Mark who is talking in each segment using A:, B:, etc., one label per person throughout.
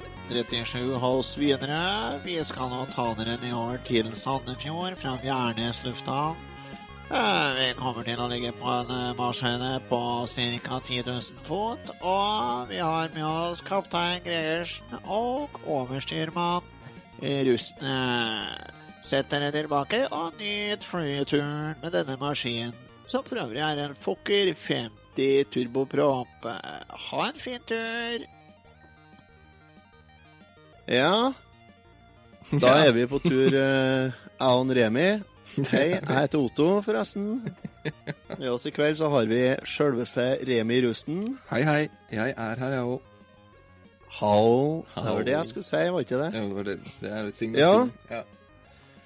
A: til rute 1337 hos videre. Vi skal nå ta dere nedover til Sandefjord fra Bjærnes lufthavn. Eh, Vi kommer til å ligge på en eh, marsjhøyde på ca. 10 000 fot. Og vi har med oss kaptein Gregersen og overstyrmann Rustne. Sett dere tilbake og nyt flyturen med denne maskinen, som for øvrig er en Fokker 50 turboprop. Ha en fin tur.
B: Ja, da er vi på tur, eh, jeg og Remi. Hei, jeg heter Otto, forresten. Med oss i kveld så har vi sjølveste Remi Rusten.
C: Hei, hei. Jeg er her, jeg òg.
B: Hao. Det var det jeg skulle si, var ikke det?
C: Ja, det var det. Det er signaturen. Ja.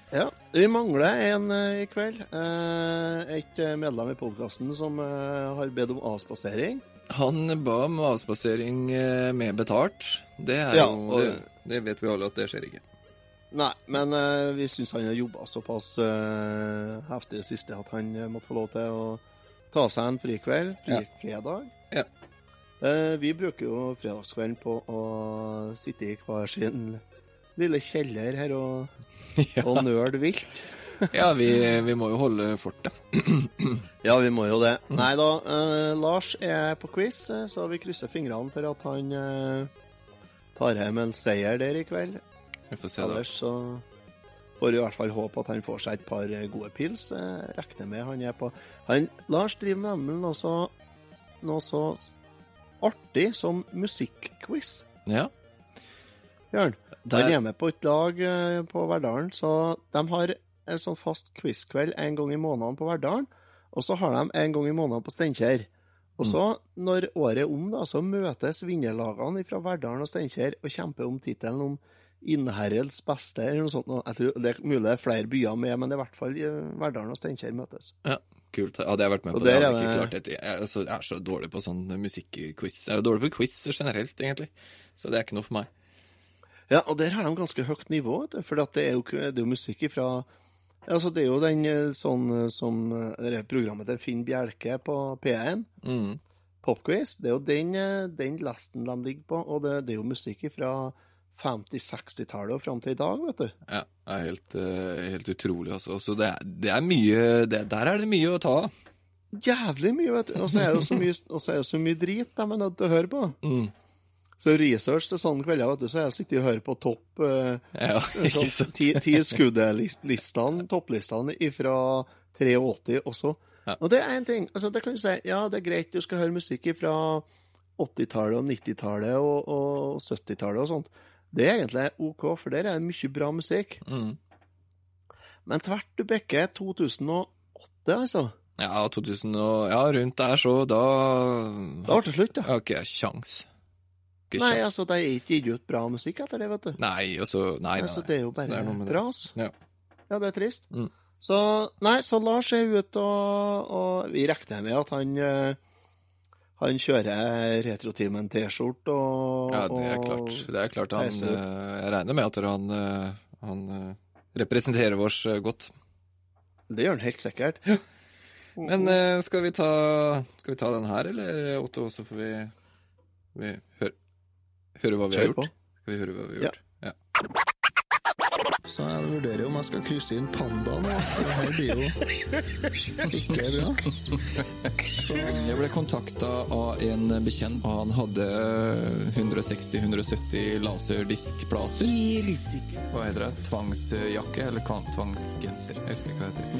B: Ja, Vi mangler en eh, i kveld. Eh, et eh, medlem i podkasten som eh, har bedt om avspasering.
C: Han ba om avspasering eh, med betalt. Det
B: Ja,
C: jo det, det vet vi alle at det skjer ikke.
B: Nei, men uh, vi syns han har jobba såpass uh, heftig det siste at han uh, måtte få lov til å ta seg en frikveld. Fri,
C: Ja.
B: Fredag.
C: Ja.
B: Vi bruker jo fredagskvelden på å sitte i hver sin lille kjeller her og, og nøle vilt.
C: Ja, vi, vi må jo holde fortet.
B: Ja, vi må jo det. Nei da, Lars er på quiz, så vi krysser fingrene for at han tar hjem en seier der i kveld.
C: Vi får se, da.
B: Ellers så får i hvert fall håpe at han får seg et par gode pils. Jeg regner med han er på han, Lars driver med nemlig noe så, noe så artig som musikkquiz,
C: Ja.
B: Bjørn,
C: Der-
B: Han er med på et lag eh, på Verdalen, så de har en sånn fast quizkveld en gang i måneden på Verdalen, og så har de en gang i måneden på Steinkjer. Og så, når året er om, da, så møtes vinnerlagene fra Verdalen og Steinkjer og kjemper om tittelen om Innherreds beste, eller noe sånt. Jeg tror, det er mulig det er flere byer med, men det er i hvert fall eh, Verdalen og Steinkjer møtes.
C: Ja, kult. Ja, det har jeg vært med på. Det hadde
B: er
C: jeg ikke klart etter. Jeg, er så, jeg er så dårlig på sånn musikkquiz. Jeg er dårlig på quiz generelt, egentlig. Så det er ikke noe for meg.
B: Ja, og der har de ganske høyt nivå, for det er jo, det er jo musikk ifra Altså, det er jo den eh, sånn eh, som eh, det programmet til Finn Bjelke på P1,
C: Mm.
B: Popquiz. Det er jo den, den lasten de ligger på, og det, det er jo musikk fra 50-60-tallet og fram til i dag, vet du.
C: Ja, det er helt, helt utrolig, altså. Så det, er- det er mye det, Der er det mye å ta av.
B: Jævlig mye, vet du. Og så er det jo så mye, så mye drit de er nødt til å høre på.
C: Mm.
B: Så research til sånne kvelder, vet du, så jeg sitter og hører på topp eh,
C: Ja,
B: sånn, ti, ti skuddlistene, topplistene fra 83 også.
C: Ja.
B: Og det er en ting. altså Det kan du si, ja, det er greit du skal høre musikk fra 80-tallet og 90-tallet og, og 70-tallet og sånt. Det er egentlig OK, for der er det mye bra musikk.
C: Mm.
B: Men tvert du bekker 2008, altså.
C: Ja, 2000 og Ja, rundt der, så da
B: Da ble det slutt, ja.
C: har ikke jeg kjangs. Ikke
B: Nei, altså, de har ikke gitt ut bra musikk etter det, vet du.
C: Nei, altså, så Nei, nei.
B: Altså, det er jo bare
C: er
B: bras.
C: Ja.
B: Ja, det er trist.
C: Mm.
B: Så nei, så Lars er ute, og, og vi regner med at han eh, han kjører Retrotimen T-skjorte og
C: Ja, det er klart. Det er klart han eh, Jeg regner med at han, eh, han representerer oss godt.
B: Det gjør han helt sikkert.
C: Men skal vi ta Skal vi ta den her, eller Otto, så får vi, vi høre, høre hva vi har
B: gjort? på.
C: Skal vi høre hva vi har gjort? Ja.
B: Så jeg vurderer om jeg skal krysse inn pandaen. Det her blir jo ikke bra.
C: Jeg ble kontakta av en bekjent, og han hadde 160-170 laserdiskplater. Hva heter det? Tvangsjakke eller tvangsgenser? Jeg husker ikke hva det heter.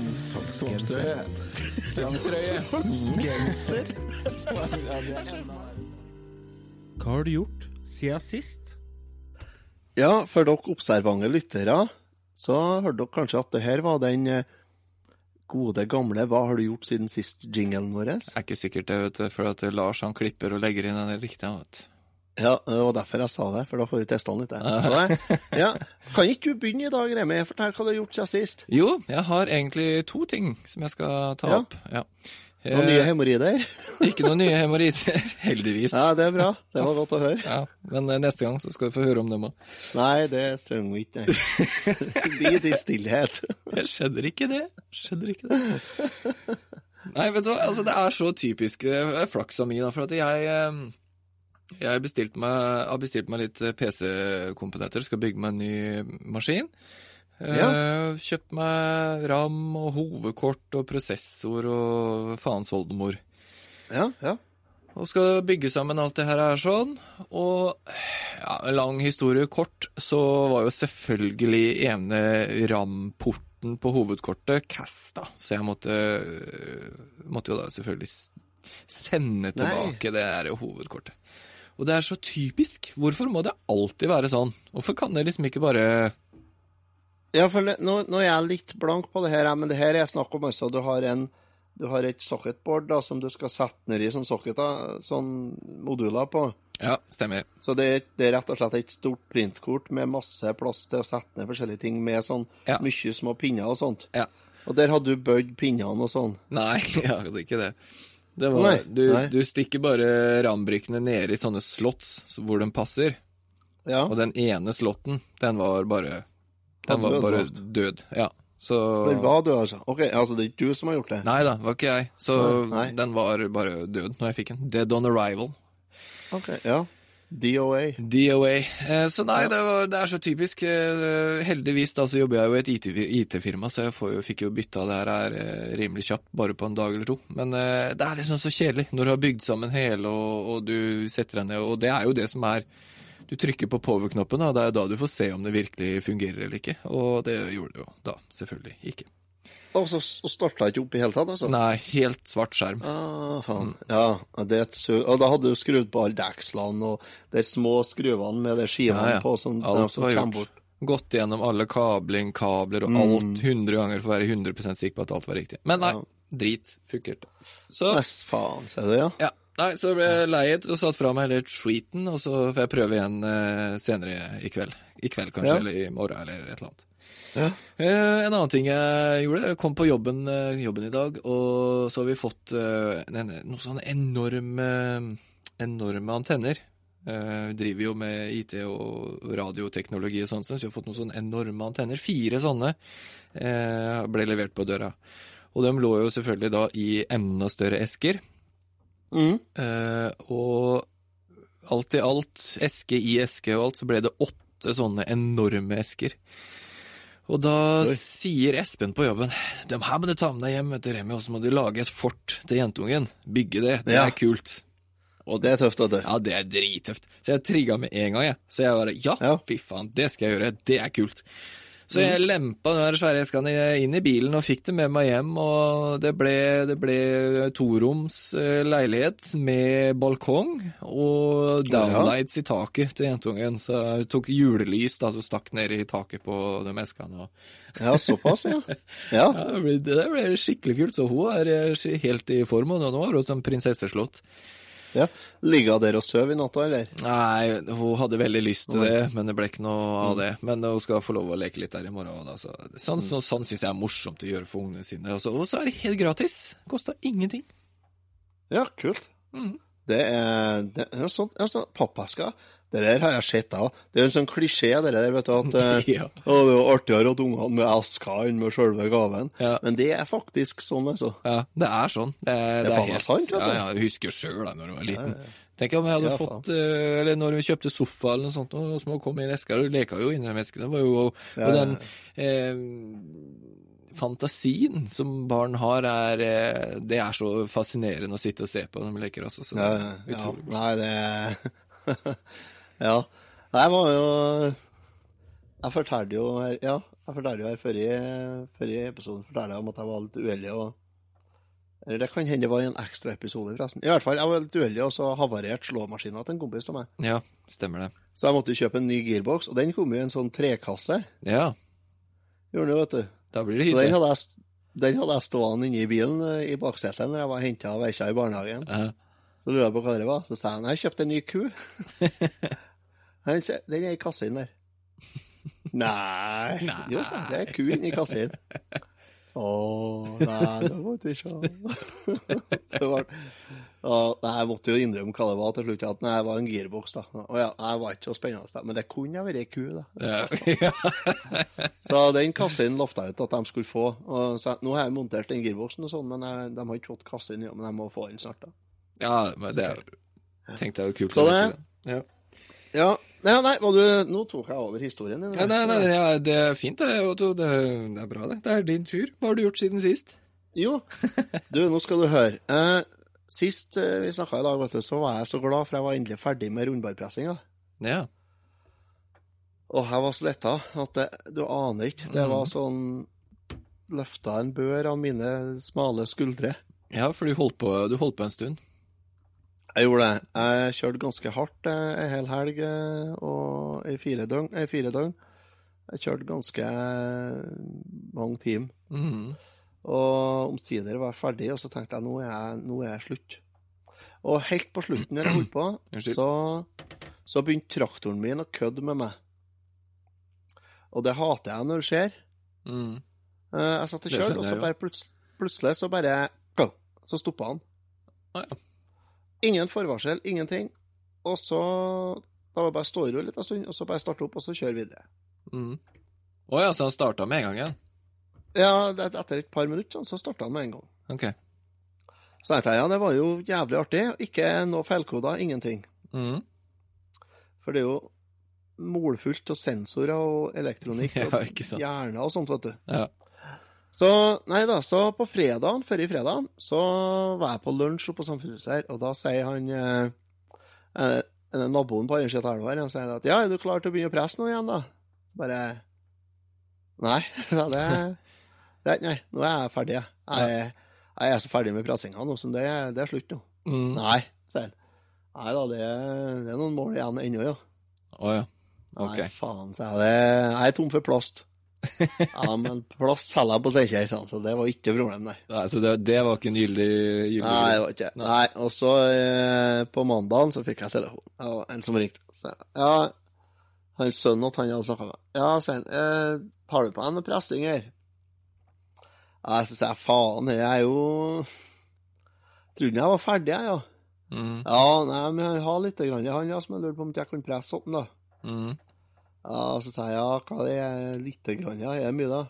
C: Tvangstrøye. Tvangstrøye.
B: Genser.
D: Hva har du gjort siden sist?
B: Ja, for dere observante lyttere, så hørte dere kanskje at det her var den eh, gode, gamle 'Hva har du gjort siden sist?'-jingelen vår.
C: Det er ikke sikkert det, vet du, for at Lars han klipper og legger inn den riktige. Vet.
B: Ja, det var derfor jeg sa det, for da får vi testa den litt. jeg, ja. Kan ikke du begynne i dag, Remi? Fortell hva du har gjort siden sist.
C: Jo, jeg har egentlig to ting som jeg skal ta
B: Ja.
C: opp. Ja.
B: Noen
C: Eh,
B: nye hemoroider?
C: Ikke noen nye hemoroider, heldigvis.
B: Ja, det er bra. Det var godt å høre.
C: Ja, men eh, neste gang så skal vi få høre om dem òg.
B: Nei, det trenger vi ikke. nei. I stillhet.
C: Jeg skjønner ikke det. Skjønner ikke det. Nei, vet du hva, altså det er så typisk eh, flaksa mi, da, for at jeg eh, Jeg bestilt meg, har bestilt meg litt PC-komponenter, skal bygge meg en ny maskin. Eh, Kjøpt meg ram og hovedkort og prosessor og faens oldemor.
B: Ja, ja.
C: Og skal bygge sammen alt det her er sånn. Og ja, lang historie kort, så var jo selvfølgelig ene RAM-porten på hovedkortet casta, så jeg måtte, måtte jo da selvfølgelig sende sende
B: Nei.
C: tilbake det her hovedkortet. Og det er så typisk. Hvorfor må det alltid være sånn? Hvorfor kan det liksom ikke bare
B: Ja, for nå, nå er jeg litt blank på det her, men det her er snakk om altså du har en du har et socketboard da, som du skal sette ned i sånn socketer, sånn moduler på.
C: Ja, stemmer.
B: Så det, det er rett og slett et stort printkort med masse plass til å sette ned forskjellige ting, med sånn
C: Ja.
B: mye små pinner og sånt.
C: Ja.
B: Og der hadde du bøyd pinnene og sånn.
C: Nei, jeg er ikke det. Det var,
B: Nei,
C: du,
B: nei.
C: du stikker bare rambrikkene nede ned i sånne slots hvor de passer.
B: Ja.
C: Og den ene slotten, den var bare Den
B: Var
C: bare død. Ja. Så
B: Den var død, altså. Ok, altså det er ikke du som har gjort det?
C: Nei da, det var ikke jeg. Så
B: Nei,
C: den var bare død når jeg fikk den. Dead on arrival.
B: Ok, ja. DOA.
C: DOA. Eh, så nei, det, var, det er så typisk. Eh, heldigvis da så jobber jeg jo i et IT IT-firma, så jeg får fikk jo bytta det her er, eh, rimelig kjapt, bare på en dag eller to. Men det er liksom så kjedelig når du har bygd sammen hele, og, og du setter deg ned, og det er jo det som er Du trykker på power-knappen, og det er da du får se om det virkelig fungerer eller ikke. Og det gjorde det jo da, selvfølgelig ikke.
B: Og så starta ikke opp i hele tatt, altså?
C: Nei, helt svart skjerm.
B: Ah, faen. Ja, det. Og da hadde du skrudd på alle dekslene og de små skruvene med de skivene
C: Ja, ja.
B: på som,
C: Alt
B: som
C: var gjort.
B: bort.
C: Gått gjennom alle kabling, kabler og
B: Mm.
C: alt 100 ganger for å være 100 sikker på at alt var riktig. Men nei,
B: Ja.
C: drit. Funkerte. Så
B: Nest, faen, ser du, ja.
C: ja. Nei, så ble jeg leiet og satt fra meg hele tweeten, og så får jeg prøve igjen eh, senere i kveld. I kveld kanskje,
B: Ja.
C: eller i morgen, eller et eller annet.
B: Ja.
C: Eh, en annen ting jeg gjorde, jeg kom på jobben, eh, jobben i dag, og så har vi fått en, noen sånne enorme, enorme antenner. Eh, Vi driver jo med IT og radioteknologi og sånt, så vi har fått noen sånne enorme antenner. Fire sånne eh, ble levert på døra. Og de lå jo selvfølgelig da i enda større esker.
B: Mm.
C: Eh, og alt i alt, eske i eske og alt, så ble det åtte sånne enorme esker. Og da
B: Oi.
C: sier Espen på jobben De her må du ta med deg hjem, vet du, Remi, og så må du lage et fort til jentungen. Bygge det. Det
B: Ja.
C: er kult. Og
B: Det er tøft, vet du.
C: ja, det er drittøft. Så jeg trigga med en gang, jeg. Så jeg bare ja,
B: Ja.
C: fy faen, det skal jeg gjøre. Det er kult. Så jeg lempa den svære eska inn i bilen og fikk det med meg hjem, og det ble, det ble toroms eh, leilighet med balkong og downlights i taket til jentungen. Så jeg tok julelys da, så stakk ned i taket på de eskene. Og,
B: Ja, såpass, ja. Ja.
C: ja, det, ble, det ble skikkelig kult, så hun er eh, helt i form, og nå har hun som prinsesseslott.
B: Ja. Ligga dere der og sov i natta, eller?
C: Nei, hun hadde veldig lyst til det, men det ble ikke noe av det. Men hun skal få lov å leke litt der i morgen. Da, så. Sånn, sånn, sånn syns jeg er morsomt å gjøre for ungene sine. Og så, og så er det helt gratis. Kosta ingenting.
B: Ja, kult.
C: Mm.
B: Det er, det er sånn altså, pappesker. Det der har jeg sett, da. Det er en sånn klisjé, det der, vet du, at eh,
C: Ja.
B: å, det er jo artigere at ungene med esker enn med selve gaven.
C: Ja.
B: Men det er faktisk sånn, altså.
C: Ja, det er sånn. Det er,
B: Det er faen meg sant, vet du.
C: Ja, ja, jeg husker jo sjøl da jeg var liten. Tenk om jeg hadde
B: Ja,
C: fått eh, Eller når vi kjøpte sofa eller noe sånt, og små kom i en eske, og leka jo inni de eskene. Det var jo
B: Ja,
C: Og den eh, fantasien som barn har, er eh, Det er så fascinerende å sitte og se på når de leker også. Så det
B: Ja,
C: er
B: ja.
C: utrolig morsomt.
B: Nei, det Ja. Jeg var jo Jeg fortalte jo her Ja, jeg fortalte jo her før i, før i episoden fortalte jeg om at jeg var litt uheldig og Eller det kan hende det var i en ekstra episode, forresten. I hvert fall, jeg var litt uheldig, og så havarerte slåmaskina til en kompis av meg.
C: Ja, stemmer det.
B: Så jeg måtte jo kjøpe en ny gearbox, og den kom jo i en sånn trekasse.
C: Ja,
B: Gjorde den vet du.
C: da blir det hyggelig.
B: Så den hadde jeg, den hadde jeg stående inne i bilen eh, i baksetet når jeg var henta av Veikja i barnehagen.
C: Ja.
B: Så lurer jeg på hva det var. Så sa han jeg kjøpte en ny ku. Se, Den er i kassa inn der. Nei.
C: Nei.
B: Jo, sa det er ku inni kassa inn. Å, nei, da måtte vi se. Så var, og, nei, jeg måtte jo innrømme hva det var til slutt. At nei, det var en gearbox, da. Og ja, nei, det var ikke så spennende, da. men det kunne ha vært ei ku, da.
C: Ja.
B: Så den kassen lovte jeg ut at de skulle få. Og så, nå har jeg montert den gearboxen og sånn, men jeg, de har ikke fått kassen ennå. Men jeg må få den snart, da.
C: ja, men det Tenkte jeg jo kult.
B: Så det,
C: det. Ja.
B: Ja, nei, nei, var du, nå tok jeg over historien din.
C: Nei, nei, nei, ja, det er fint, det, Otto. Det, det er bra, det. Det er din tur. Hva har du gjort siden sist?
B: Jo, du, nå skal du høre. Eh, sist eh, vi snakka i dag, vet du, så var jeg så glad, for jeg var endelig ferdig med rundballpressinga.
C: Ja.
B: Og jeg var så letta at det, du aner ikke. Det var
C: Mhm.
B: sånn Løfta en bør av mine smale skuldre.
C: ja, for du holdt, på, du holdt på en stund.
B: Jeg gjorde det. Jeg kjørte ganske hardt ei en hel helg eh, og i fire døgn. Ei fire døgn. Jeg kjørte ganske eh, mange timer.
C: Mm.
B: Og omsider var jeg ferdig, og så tenkte jeg nå er jeg, nå er jeg slutt. Og helt på slutten, når jeg holdt på, så, så begynte traktoren min å kødde med meg. Og det hater jeg når det skjer. Eh, Jeg satt og kjørte, og så bare plutselig, plutselig så bare Så stoppa han.
C: Å, ja.
B: Ingen forvarsel, ingenting. Og så Da var det bare stå i ro litt en stund, og så bare starte opp, og så kjøre videre.
C: Mm. Å ja, så han starta med en gang igjen?
B: Ja, etter et par minutter sånn, så starta han med en gang.
C: Ok.
B: Så tenkte jeg ja, det var jo jævlig artig. Ikke noe feilkoder, ingenting.
C: Mm.
B: For det er jo målfullt av sensorer og elektronikk og
C: ja,
B: hjerner og sånt, vet du.
C: Ja.
B: Så nei da, så på fredagen, før i fredagen, så var jeg på lunsj oppe på Samfunnshuset her, og da sier han eh, eh, naboen på andre siden av elva han sier at ja, er du klar til å begynne å presse nå igjen, da? Bare Nei, sa det, det Nei, nå er jeg ferdig, jeg. Jeg, jeg er så ferdig med pressinga nå, så det, det er slutt nå.
C: Mm.
B: Nei, sier han. Nei da, det, det er noen mål igjen ennå, ja.
C: Å ja. Ok.
B: Nei, faen, sier jeg. Det, jeg er tom for plast. Ja, men plass selger jeg på Steinkjer, sånn, så det var ikke problem, nei.
C: Nei, så det, det var ikke en gyldig, gyldig
B: Nei, det var ikke
C: Nei.
B: Og så eh, på mandagen så fikk jeg telefon. Det var en som ringte. Så, ja, hans sønn at han hadde snakka med. Ja, sier han. Eh, har du på deg noe pressing her? Ja, så sier jeg faen, jeg er jo Trodde jeg var ferdig, jeg, ja.
C: Mm.
B: Ja, nei, men jeg har litt grann han, ja, som jeg lurte på om jeg kunne presse sånn, da.
C: Mhm.
B: Ja, så sa jeg ja, hva det er lite grann, ja, er det mye da?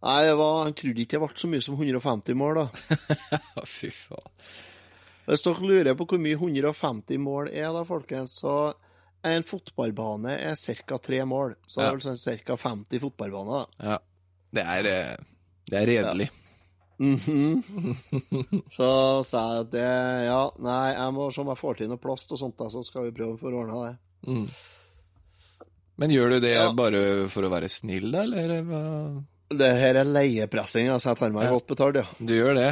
B: Nei, det var, han trodde ikke det ble så mye som 150 mål, da.
C: Fy faen.
B: Hvis dere lurer på hvor mye 150 mål er, da, folkens, så en fotballbane er ca. tre mål. Så det er vel sånn ca. 50 fotballbaner. da.
C: Ja. Det er, eh, det er redelig.
B: Mhm. Så sa jeg at det Ja, nei, jeg må se om jeg får til noe plast og sånt, da, så skal vi prøve å få ordna det.
C: Mhm. Men gjør du det
B: Ja.
C: bare for å være snill, da, eller hva?
B: Det her er leiepressing, altså. Jeg tar meg
C: Ja.
B: godt betalt, ja.
C: Du gjør det?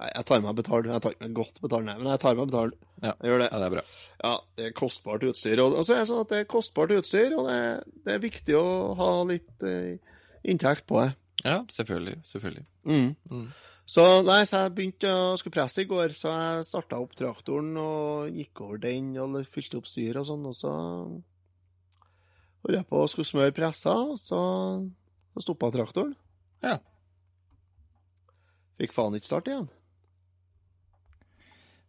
B: Nei, jeg tar meg betalt. Jeg tar ikke meg godt betalt, nei, men jeg tar meg betalt.
C: Ja.
B: Jeg gjør det.
C: Ja, det er bra.
B: Ja, det er kostbart utstyr. Og, og så er det sånn at det er kostbart utstyr, og det, det er viktig å ha litt eh, inntekt på det.
C: Ja, selvfølgelig. Selvfølgelig.
B: Mm.
C: Mm.
B: Så nei, så jeg begynte å skulle presse i går, så jeg starta opp traktoren og gikk over den og fylte opp styret og sånn, og så holdt på å skulle smøre pressa, så, så stoppa traktoren.
C: Ja.
B: Fikk faen ikke start igjen.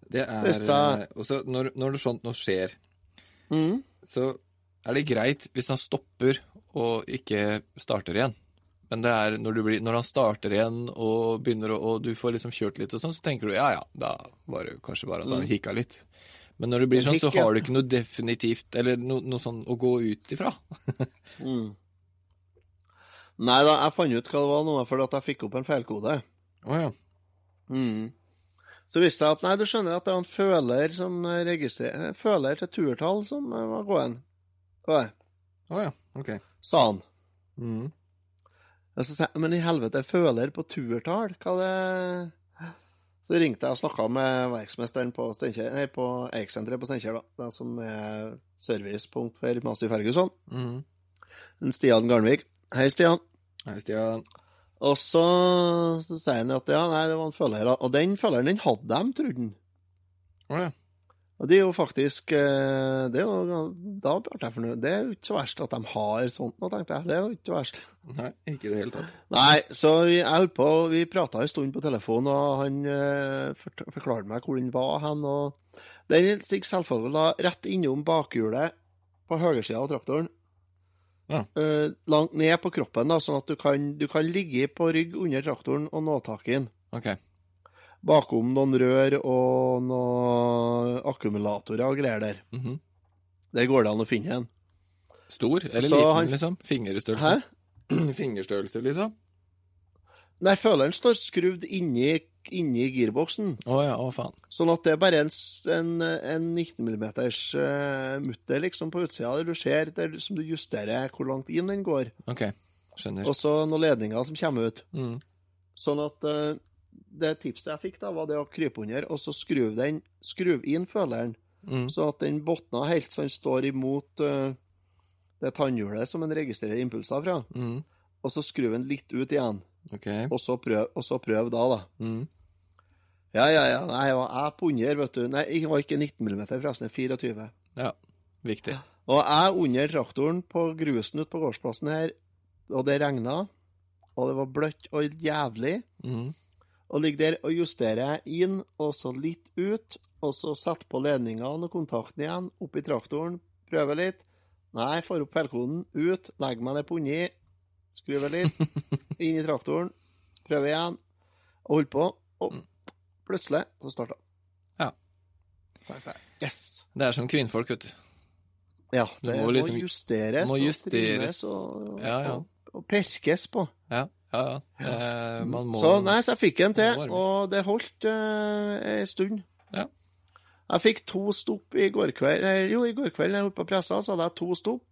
C: Det er eh, også når, når det sånt noe skjer,
B: Mm.
C: så er det greit hvis han stopper og ikke starter igjen. Men det er når, du blir, når han starter igjen og begynner å, og du får liksom kjørt litt og sånn, så tenker du ja ja, da var det kanskje bare at han
B: Mm.
C: hikka litt. Men når det blir sånn, så har du ikke noe definitivt, eller no, noe sånn å gå ut ifra.
B: Mm. Nei da, jeg fant ut hva det var nå, fordi at jeg fikk opp en feilkode.
C: Oh, ja.
B: Mm. Så viste det seg at nei, du skjønner at det var en føler som registrerer Føler til turtall som eh, var gåen.
C: Å oh, ja, ok.
B: Sa han.
C: Mm.
B: Og så sa jeg, men i helvete, føler på turtall, hva det Så ringte jeg og snakka med verksmesteren på, nei, på Eiksenteret på Steinkjer, da. Som er servicepunkt for Masi Ferguson.
C: Mm.
B: Stian Garnvik. Hei, Stian.
C: Hei, Stian.
B: Og så, så sier han at ja, nei, det var en følger. da. Og den følgeren, den hadde de, trodde han.
C: Oh, ja.
B: Og det er jo faktisk eh, det er jo, Da ble jeg fornøyd. Det er jo ikke så verst at de har sånt nå, tenkte jeg. Det er jo ikke verst.
C: Nei, ikke i det hele tatt.
B: Nei, så vi, jeg holdt på, vi prata en stund på telefon, og han eh, forklarte meg hvor den var hen. og Den stikker selvfølgelig da rett innom bakhjulet på høyresida av traktoren.
C: Ja.
B: Eh, langt ned på kroppen, da, sånn at du kan, du kan ligge på rygg under traktoren og nå tak i den.
C: Ok.
B: Bakom noen rør og noen akkumulatorer og greier der.
C: Mhm.
B: Der går det an å finne en.
C: Stor eller
B: Så
C: liten,
B: han-
C: liksom? Fingerstørrelse?
B: Hæ?
C: Fingerstørrelse, liksom?
B: Nei, føleren står skrudd inni, inni girboksen,
C: Å ja, å faen.
B: sånn at det er bare en, en, en 19 mm uh, mutter liksom på utsida der du ser, der, som du justerer hvor langt inn den går.
C: Ok, skjønner.
B: Og så noen ledninger som kommer ut.
C: Mm.
B: Sånn at eh, det tipset jeg fikk, da, var det å krype under, og så skruv, den, skru inn føleren,
C: Mm.
B: så at den botna helt så den står imot uh, det tannhjulet som den registrerer impulser fra,
C: Mm.
B: og så skruv den litt ut igjen,
C: Okay.
B: og så prøv, og så prøv da, da.
C: Mm.
B: Ja, ja, ja, nei, jeg var på under, vet du. Nei, jeg var ikke 19 mm, forresten, det er 24.
C: Ja, viktig.
B: Og jeg under traktoren på grusen ute på gårdsplassen her, og det regna, og det var bløtt og jævlig.
C: Mm.
B: Og ligger der og justerer inn, og så litt ut, og så setter på ledningene og kontakten igjen, opp i traktoren, prøver litt. Nei, får opp feilkoden, ut, legger meg ned på undi, skrur litt, inn i traktoren, prøver igjen, og holder på, og plutselig så starta
C: Ja.
B: Yes!
C: Det er som kvinnfolk, vet du.
B: Ja, det
C: må
B: må,
C: liksom-
B: justeres,
C: må
B: og
C: justeres.
B: trimmes og,
C: Ja, ja.
B: og, og perkes på.
C: Ja, ja, ja. Eh, man må
B: Så nei, så jeg fikk en til, og det holdt eh, en stund.
C: Ja.
B: Jeg fikk to stopp i går kveld. eh, Jo, i går kveld da jeg holdt på pressa, så hadde jeg to stopp.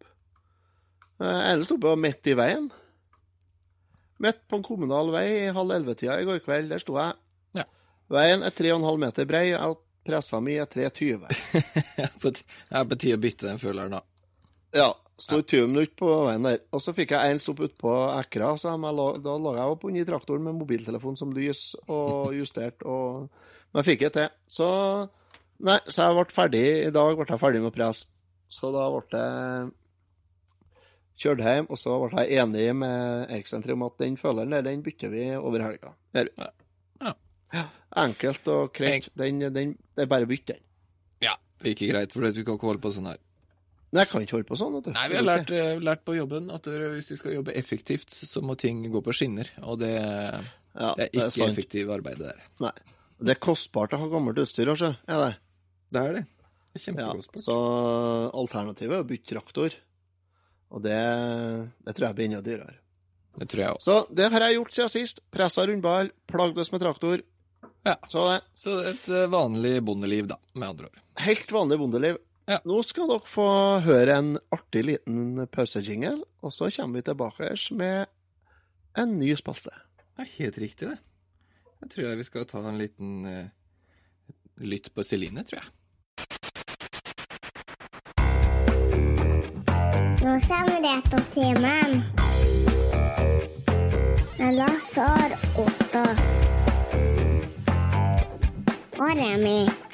B: Uh, ene stoppet var midt i veien. Midt på en kommunal vei i halv elleve-tida i går kveld. Der sto jeg.
C: Ja.
B: Veien er 3,5 meter brei, og pressa mi er 3,20.
C: Det er på ti- det er på tide å bytte den føleren, da.
B: Ja. Sto i 20 minutter på veien der. Og så fikk jeg én stopp utpå Ekra, så da lå jeg opp under traktoren med mobiltelefon som lys og justert, og Men jeg fikk det til. Så Nei, så jeg ble ferdig i dag ble jeg ferdig med press. Så da ble jeg kjørt hjem, og så ble jeg enig med Erikssenteret om at den føleren der, den bytter vi over helga.
C: Ja.
B: Ja. Enkelt og greit. Den, den, det er bare å bytte den.
C: Ja. Like greit, for du kan ikke holde på sånn her.
B: Nei, jeg kan ikke holde på sånn.
C: Nei, vi har lært, eh, lært på jobben at hvis vi skal jobbe effektivt, så må ting gå på skinner. Og det,
B: Ja,
C: det er ikke
B: sant.
C: effektivt arbeid, det der.
B: Nei. Det er kostbart å ha gammelt utstyr, også, er det?
C: Det er det. Det er
B: Ja, så alternativet er å bytte traktor. Og det, det tror jeg blir enda dyrere.
C: Det tror jeg òg.
B: Så det har jeg gjort siden sist. Pressa rundball, plagdes med traktor.
C: Ja.
B: Så det.
C: Så et eh, vanlig bondeliv, da, med andre ord.
B: Helt vanlig bondeliv.
C: Ja.
B: Nå skal dere få høre en artig liten pausejingle, og så kommer vi tilbake med en ny spalte.
C: Det er helt riktig, det. Jeg tror jeg vi skal ta en liten uh, lytt på Celine, tror jeg.
E: Nå samarbeider timmen. Med Lasse og Otto. Og Remi.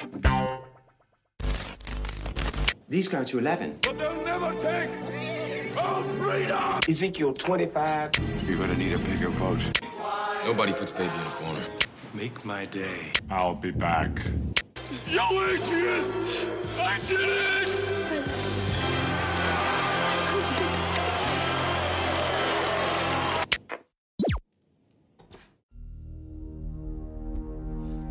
F: These got you 11.
G: But they'll never take our freedom!
F: Ezekiel 25.
G: You're gonna need a bigger boat.
H: Nobody puts baby in a corner.
G: Make my day. I'll be back. Yo, Adrian! I did it!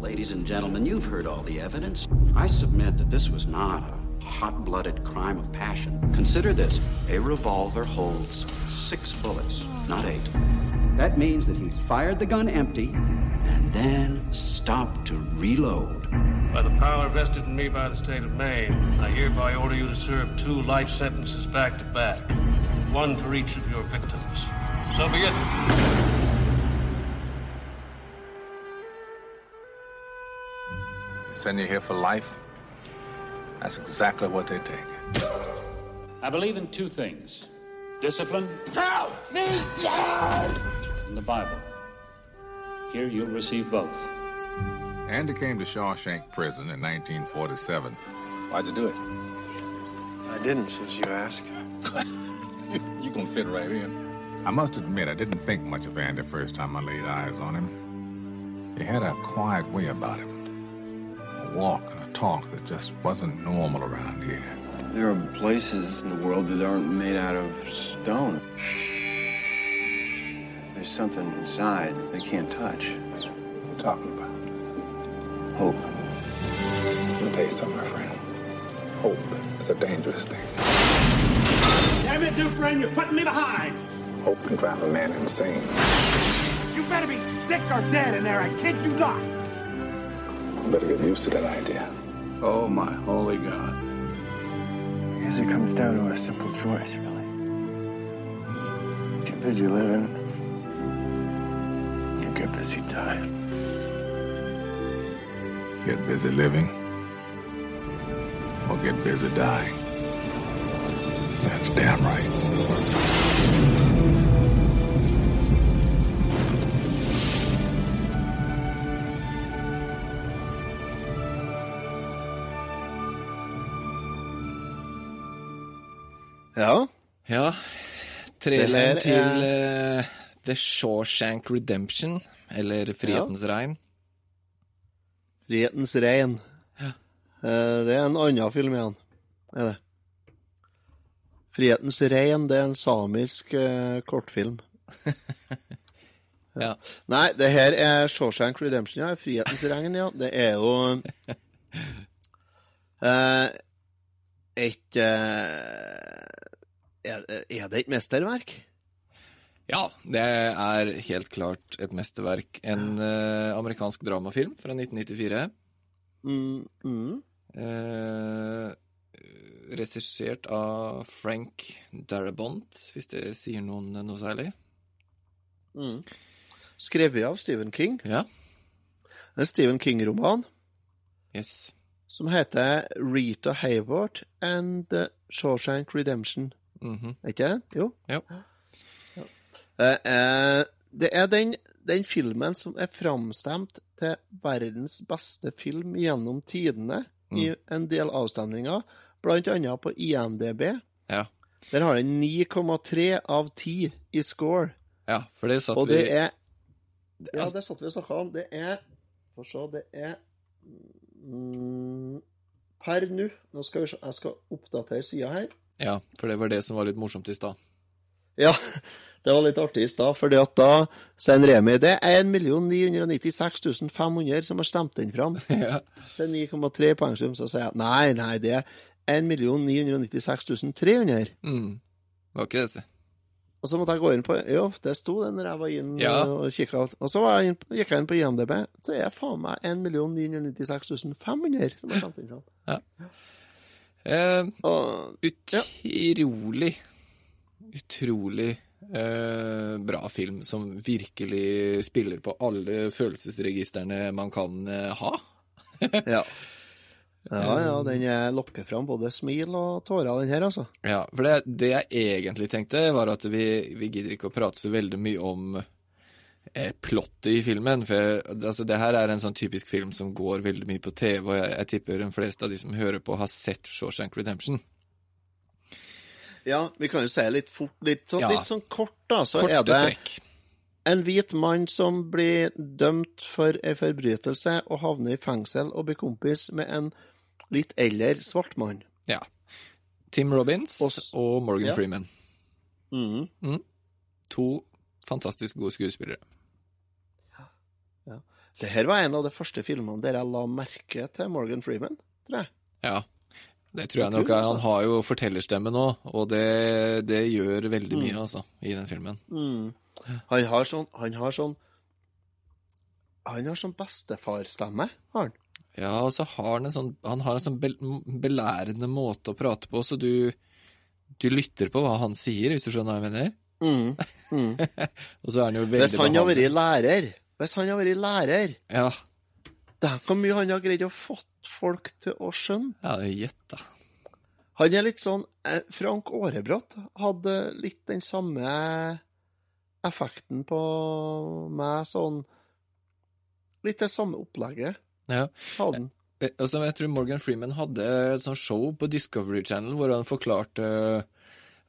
I: Ladies and gentlemen, you've heard all the evidence. I submit that this was not a hot blooded crime of passion. Consider this a revolver holds six bullets, not eight. That means that he fired the gun empty and then stopped to reload.
J: By the power vested in me by the state of Maine, I hereby order you to serve two life sentences back to back, one for each of your victims. So be it.
K: Send you here for life? That's exactly what they take.
L: I believe in two things discipline
G: Help me, Dad!
L: and the Bible. Here you'll receive both.
K: Andy came to Shawshank Prison in 1947.
H: Why'd you do it?
M: I didn't, since you asked.
H: You gonna fit right in.
K: I must admit, I didn't think much of Andy first time I laid eyes on him. He had a quiet way about him. A walk and a talk that just wasn't normal around here.
M: There are places in the world that aren't made out of stone. There's something inside they can't touch.
K: What are you talking about?
M: Hope.
K: Let me tell you something, my friend. Hope is a dangerous thing.
N: Damn it, Dufresne, you're putting me behind.
K: Hope can drive a man insane.
N: You better be sick or dead in there, I kid you not.
K: Better get used to that idea.
O: Oh, my holy God.
M: I guess it comes down to a simple choice, really. Get busy living, or get busy dying.
K: Get busy living, or get busy dying. That's damn right.
B: Ja.
C: Ja. Traileren
B: er-
C: til uh, The Shawshank Redemption, eller Frihetens regn.
B: Frihetens regn.
C: Ja.
B: Uh, Det er en annen film igjen, er det. Frihetens regn, det er en samisk uh, kortfilm.
C: Ja.
B: Nei, det her er Shawshank Redemption, ja. Frihetens regn, ja. Det er jo uh, et eh, er, er det et mesterverk?
C: Ja, det er helt klart et mesterverk. En uh, amerikansk dramafilm fra 1994.
B: Mm, mm.
C: Uh, Regissert av Frank Darabont, hvis det sier noen noe særlig.
B: Mm. Skrevet av Stephen King.
C: Ja.
B: En Stephen King-roman
C: Yes.
B: som heter Rita Hayward and The Shawshank Redemption. Er ikke? Jo.
C: Ja.
B: Eh, eh, det er den, den filmen som er framstemt til verdens beste film gjennom tidene i
C: Mm.
B: en del avstemninger, blant annet på IMDb.
C: Ja.
B: Der har den 9,3 av 10 i score.
C: ja, for det satt
B: Og
C: vi
B: det er Ja, det satt vi og snakka om. Det er Få se, det er mm, Per nå Nå skal vi se, jeg skal oppdatere sida her.
C: Ja, for det var det som var litt morsomt i stad.
B: Ja, det var litt artig i stad, fordi at da sier Remi det er 1 996 500 som har stemt den fram.
C: Ja.
B: Det er 9,3 poengsum. Så sier jeg nei, nei, det er 1 996 300.
C: Mm. Var ikke det, si.
B: Og så måtte jeg gå inn på Jo, det sto det når jeg var inn
C: Ja.
B: og kikka. Og så var jeg inn, gikk jeg inn på IMDb, så er jeg faen meg 1 996 500 som har stemt den fram.
C: Eh,
B: Og
C: utrolig, utrolig eh, bra film som virkelig spiller på alle følelsesregistrene man kan eh, ha.
B: ja. Ja, ja, den lokker fram både smil og tårer, den her, altså.
C: Ja, for det, det jeg egentlig tenkte, var at vi, vi gidder ikke å prate så veldig mye om plottet i filmen. For altså, det her er en sånn typisk film som går veldig mye på TV, og jeg, jeg tipper de fleste av de som hører på, har sett Shawshank Redemption.
B: Ja, vi kan jo si litt fort, litt, sånn-
C: Ja.
B: litt sånn kort, da, så
C: Korte
B: er det
C: trekk.
B: en hvit mann som blir dømt for en forbrytelse og havner i fengsel og blir kompis med en litt eldre svart mann.
C: Ja. Tim Robbins og, Morgan
B: Ja.
C: Freeman.
B: Mhm.
C: Mm. To fantastisk gode skuespillere.
B: Ja. Det her var en av de første filmene der jeg la merke til Morgan Freeman, tror jeg.
C: Ja. Det tror jeg
B: Jeg
C: nok.
B: tror
C: Han
B: altså.
C: har jo fortellerstemme nå, og det, det gjør veldig mye,
B: Mm.
C: altså, i den filmen.
B: Mm. Han har sånn Han har sånn Han har sånn bestefarstemme, har han.
C: Ja, og så har han en sånn, han har en sånn be, belærende måte å prate på, så du, du lytter på hva han sier, hvis du skjønner hva jeg mener.
B: Mm. Mm.
C: Og så er han jo veldig
B: Hvis han har vært lærer Hvis han har vært lærer
C: Ja.
B: Det er hvor mye han har greid å fått folk til å skjønne.
C: Ja, gjett, da.
B: Han er litt sånn eh, Frank Aarebrot hadde litt den samme effekten på meg, sånn Litt det samme opplegget
C: Ja.
B: hadde han.
C: Eh, Altså, jeg tror Morgan Freeman hadde et sånt show på Discovery Channel hvor han forklarte eh,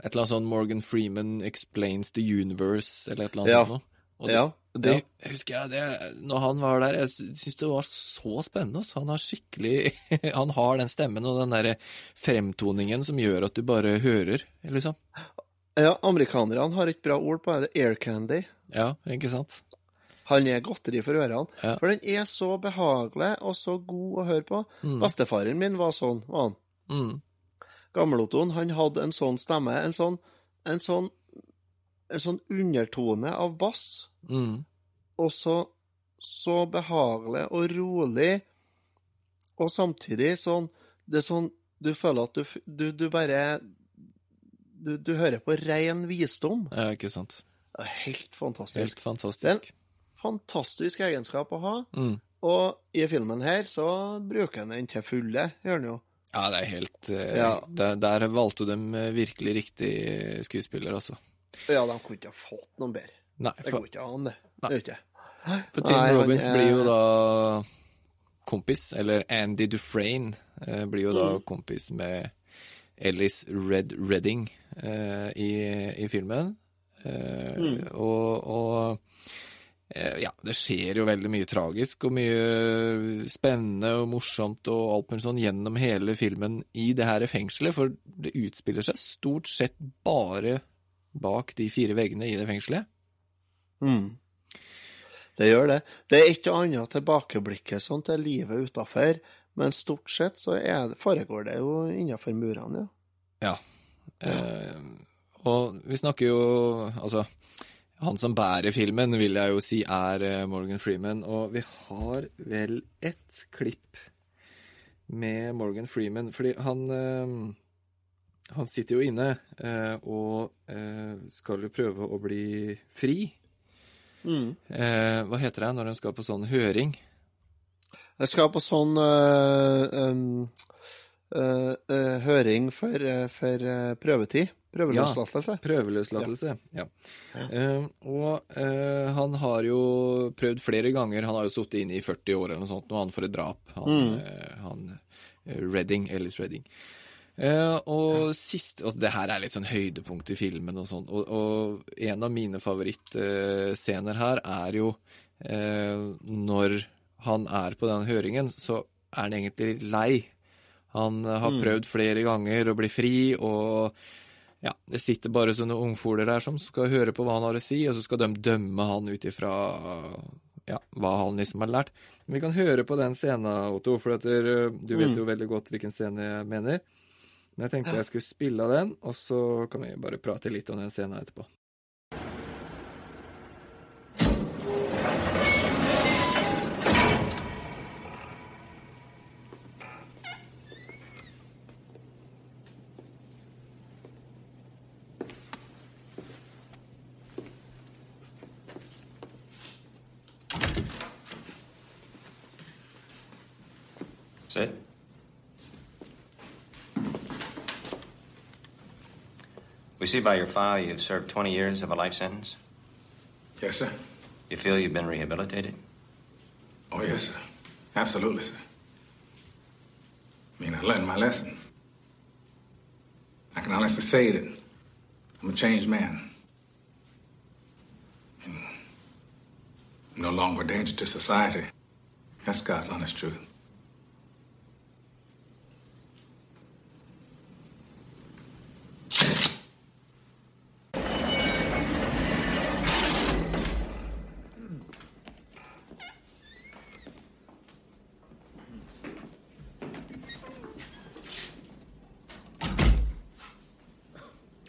C: et eller annet sånn Morgan Freeman explains the universe, eller et eller annet
B: Ja.
C: sånt noe. Og det,
B: Ja,
C: det
B: ja.
C: husker jeg, det, når han var der, jeg syns det var så spennende. Så Han har skikkelig Han har den stemmen og den derre fremtoningen som gjør at du bare hører, liksom.
B: Ja, amerikanerne har et bra ord på det. Air candy.
C: Ja, ikke sant?
B: Han er godteri for ørene.
C: Ja.
B: For den er så behagelig og så god å høre på.
C: Mm.
B: Bestefaren min var sånn, var han.
C: Mm.
B: Gamle-Ottoen, han hadde en sånn stemme, en sånn, en sånn, en sånn undertone av bass,
C: Mm.
B: og så, så behagelig og rolig, og samtidig sånn, det er sånn, du føler at du, du, du bare, du, du hører på ren visdom.
C: Ja, ikke sant.
B: Det er helt fantastisk.
C: Helt
B: Det er en
C: fantastisk.
B: fantastisk egenskap å ha,
C: Mm.
B: og i filmen her så bruker han den til fulle, gjør han jo.
C: Ja, det er helt eh,
B: Ja.
C: der, der valgte de eh, virkelig riktig skuespiller, altså.
B: Ja, de kunne ikke ha fått noen bedre.
C: Nei,
B: Det går ikke an, det. Det gjør ikke.
C: for Tim
B: Nei,
C: Robbins
B: er-
C: blir jo da kompis, eller Andy Dufresne eh, blir jo da
B: Mm.
C: kompis med Ellis Red Redding eh, i, i filmen. Eh,
B: Mm.
C: Og, og ja, det skjer jo veldig mye tragisk og mye spennende og morsomt og alt mulig sånn gjennom hele filmen i det her fengselet, for det utspiller seg stort sett bare bak de fire veggene i det fengselet.
B: Mm. Det gjør det. Det er ikke annet tilbakeblikket sånn til livet utafor, men stort sett så er det, foregår det jo innafor murene, ja.
C: Ja. Eh, og vi snakker jo Altså, han som bærer filmen, vil jeg jo si er eh, Morgan Freeman, og vi har vel ett klipp med Morgan Freeman, fordi han eh, Han sitter jo inne eh, og skal jo prøve å bli fri.
B: Mm.
C: Hva heter det når de skal på sånn høring?
B: Jeg skal på sånn uh, um, uh, uh, høring for, for prøvetid. Prøveløslatelse.
C: Ja, prøveløslatelse, ja. Eh, og uh, han har jo prøvd flere ganger, han har jo sittet inne i 40 år eller noe sånt, nå han for et drap, han,
B: Mm.
C: uh, han Redding, Ellis Redding. Og sist, og det her er litt sånn høydepunkt i filmen og sånn, og, og en av mine favorittscener her er jo når han er på den høringen, så er han egentlig lei. Han har
B: Mm.
C: prøvd flere ganger å bli fri, og ja, det sitter bare sånne ungfoler der som skal høre på hva han har å si, og så skal de dømme han ut ifra ja, hva han liksom har lært. Men vi kan høre på den scenen, Otto, for at du vet
B: Mm.
C: jo veldig godt hvilken scene jeg mener. Men jeg tenkte jeg skulle spille av den, og så kan vi bare prate litt om den scenen etterpå.
P: Sit. We see by your file you've served 20 years of a life sentence.
K: Yes, sir.
P: You feel you've been rehabilitated?
K: Oh, yes, sir. Absolutely, sir. I mean, I learned my lesson. I can honestly say that I'm a changed man. And I'm no longer a danger to society. That's God's honest truth.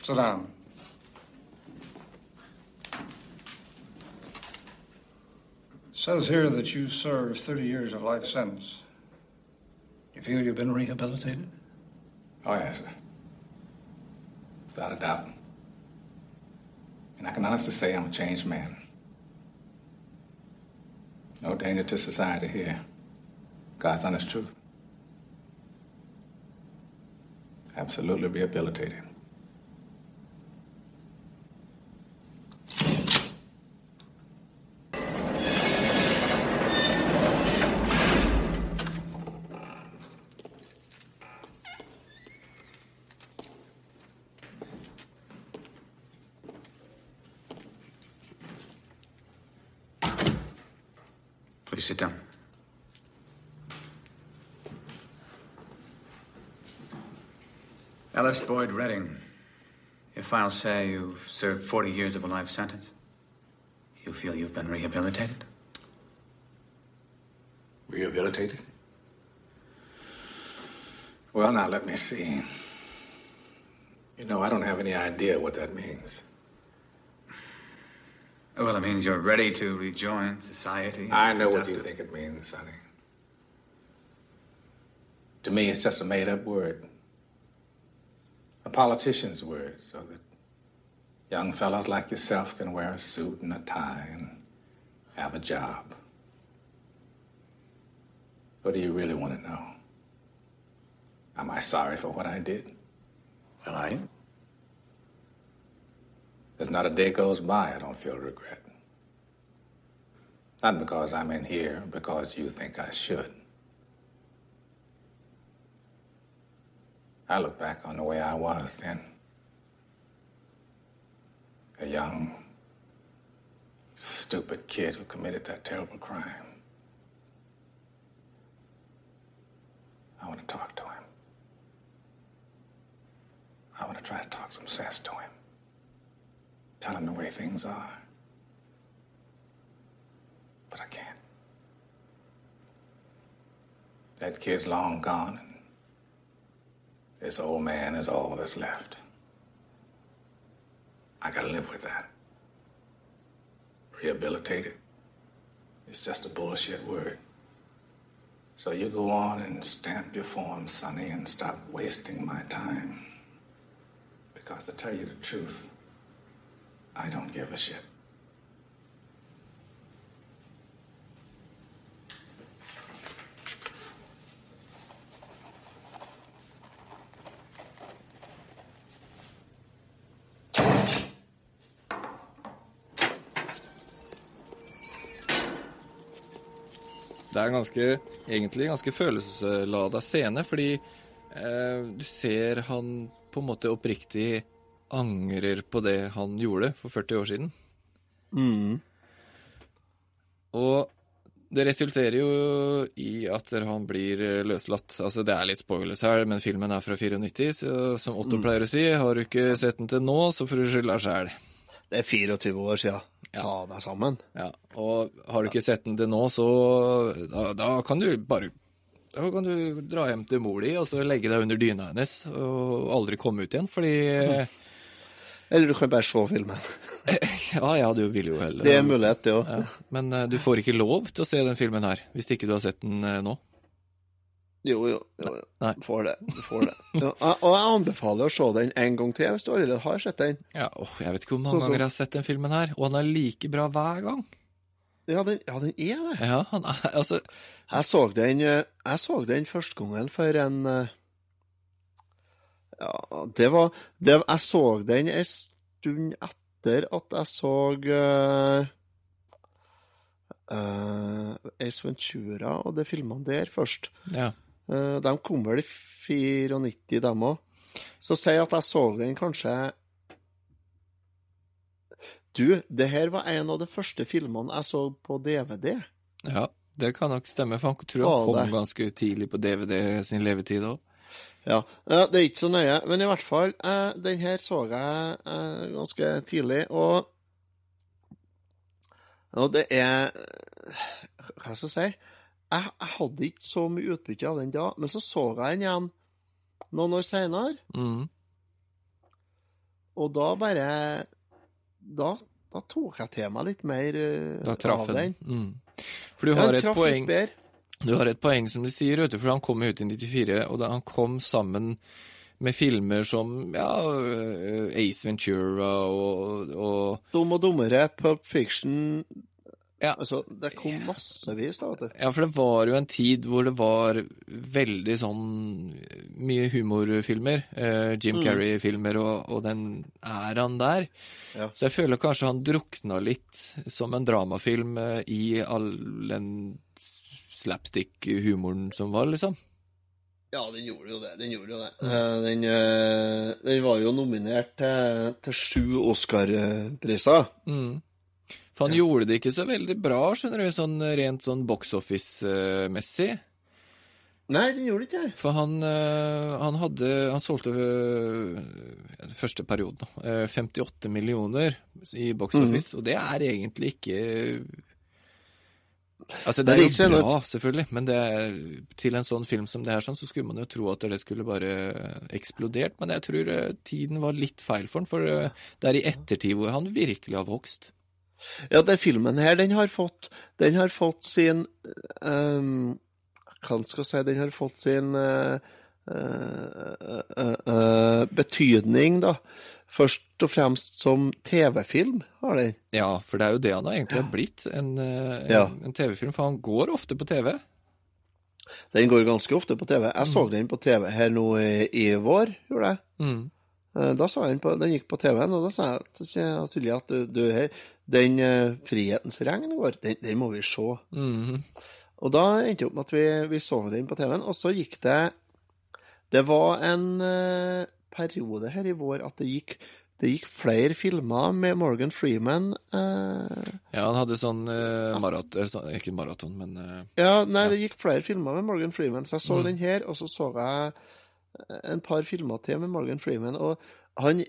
Q: Sit down. Says here that you served 30 years of life sentence. You feel you've been rehabilitated?
K: Oh, yes, sir. Without a doubt. And I can honestly say I'm a changed man. No danger to society here. God's honest truth. Absolutely rehabilitated.
P: Please sit down. Ellis Boyd Redding. If I'll say you've served 40 years of a life sentence. You feel you've been rehabilitated?
K: Rehabilitated? Well, now let me see. You know, I don't have any idea what that means.
P: Well, it means you're ready to rejoin society.
K: I know what you think it means, Sonny. To me, it's just a made up word. A politician's word, so that young fellas like yourself can wear a suit and a tie and have a job. What do you really want to know? Am I sorry for what I did?
H: Well, I am.
K: There's not a day goes by I don't feel regret. Not because I'm in here, because you think I should. I look back on the way I was then. A young, stupid kid who committed that terrible crime. I want to talk to him. I want to try to talk some sense to him. Tell him the way things are. But I can't. That kid's long gone, this old man is all that's left. I gotta live with that. Rehabilitated. It's just a bullshit word. So you go on and stamp your form, Sonny, and stop wasting my time. Because to tell you the truth, I don't give a shit.
C: Det er en ganske, egentlig ganske følelseslada scene, fordi eh, du ser han på en måte oppriktig angrer på det han gjorde for 40 år siden.
B: Mm.
C: Og det resulterer jo i at han blir eh, løslatt. Altså, det er litt spoilers her, men filmen er fra 94, så som Otto
B: Mm.
C: pleier å si, har du ikke sett den til nå, så får du skylda sjæl.
B: Det er 24 år siden. Ta deg sammen.
C: Ja, og har du ikke sett den til nå, så da, da kan du bare Da kan du dra hjem til mor di og så legge deg under dyna hennes og aldri komme ut igjen, fordi
B: Eller du kan bare se filmen.
C: Ja, ja, du vil jo heller
B: Det er en mulighet, det òg.
C: Ja, men eh, du får ikke lov til å se den filmen her, hvis ikke du har sett den eh, nå.
B: Jo, jo. jo, jo. Får det. Får det. Ja, og jeg anbefaler å se den en gang til, hvis du allerede har sett den.
C: Ja, åh, Jeg vet ikke hvor mange
B: Sånn
C: ganger jeg har sett den filmen her, og han er like bra hver gang.
B: Ja, den, ja, den er det.
C: Ja, han er, altså
B: Jeg så den, eh, jeg så den første gangen for en eh, Ja, det var det, Jeg så den en stund etter at jeg så uh, Ace Ventura og de filmene der først.
C: Ja.
B: Eh, de kom vel i 94, dem òg. Så si at jeg så den kanskje Du, det her var en av de første filmene jeg så på DVD.
C: Ja, det kan nok stemme, for han tror han kom
B: det?
C: ganske tidlig på DVD sin levetid òg.
B: Ja, det er ikke så nøye, men i hvert fall, eh, den her så jeg eh, ganske tidlig, og og det er Hva skal jeg si? Jeg, jeg hadde ikke så mye utbytte av den da, men så så jeg den igjen noen år seinere,
C: Mm.
B: og da bare Da, da tok jeg til meg litt mer eh,
C: Da traff
B: av
C: den.
B: den.
C: Mm. For du har et poeng. Du har et poeng som du sier, vet du, for han kom ut i 94, og da han kom sammen med filmer som ja, øh, Ace Ventura og, og
B: Dum og dummere, Pulp Fiction Altså, det kom massevis, da, vet du.
C: Ja, for det var jo en tid hvor det var veldig sånn mye humorfilmer. Eh, Jim
B: Mm.
C: Carrey-filmer og, og den æraen der.
B: Ja.
C: Så jeg føler kanskje han drukna litt som en dramafilm eh, i all den slapstick-humoren som var, liksom.
B: Ja, den gjorde jo det. Den gjorde jo det. Eh, Den, eh, den var jo nominert til, til sju Oscar-priser.
C: Mm. For han gjorde det ikke så veldig bra, skjønner du, sånn rent sånn box office-messig.
B: Nei, den gjorde ikke det.
C: For han, øh, han hadde Han solgte øh, den første perioden, da, øh, 58 millioner i box
B: office,
C: office, og det er egentlig ikke Altså, det
B: det
C: er
B: er
C: jo bra, selvfølgelig, men det er, til en sånn film som det her, sånn, så skulle man jo tro at det skulle bare eksplodert. Men jeg tror eh, tiden var litt feil for den, for eh, det er i ettertid hvor han virkelig har vokst.
B: Ja, den filmen her, den har fått, den har fått sin um, Hva skal jeg si Den har fått sin uh, uh, uh, betydning, da. Først og fremst som TV-film, har den.
C: Ja, for det er jo det han har egentlig har blitt, en, eh, en,
B: Ja.
C: en TV-film. For han går ofte på TV.
B: Den går ganske ofte på TV. Jeg så den på TV her nå i, i vår, gjorde jeg.
C: Mm.
B: Eh, Da så jeg den på, den gikk på TV-en, og da sa jeg til Silje at du, du her, den eh, Frihetens regn går, den, den må vi se.
C: Mhm.
B: Og da endte det opp med at vi, vi så den på TV-en, og så gikk det Det var en uh, periode her i vår at det gikk, det gikk flere filmer med Morgan Freeman. Uh,
C: Ja, han hadde sånn uh, marat... sånn- Ikke maraton, men
B: ja, nei, det gikk flere filmer med Morgan Freeman, så jeg så
C: Mm.
B: den her, og så så jeg en par filmer til med Morgan Freeman, og han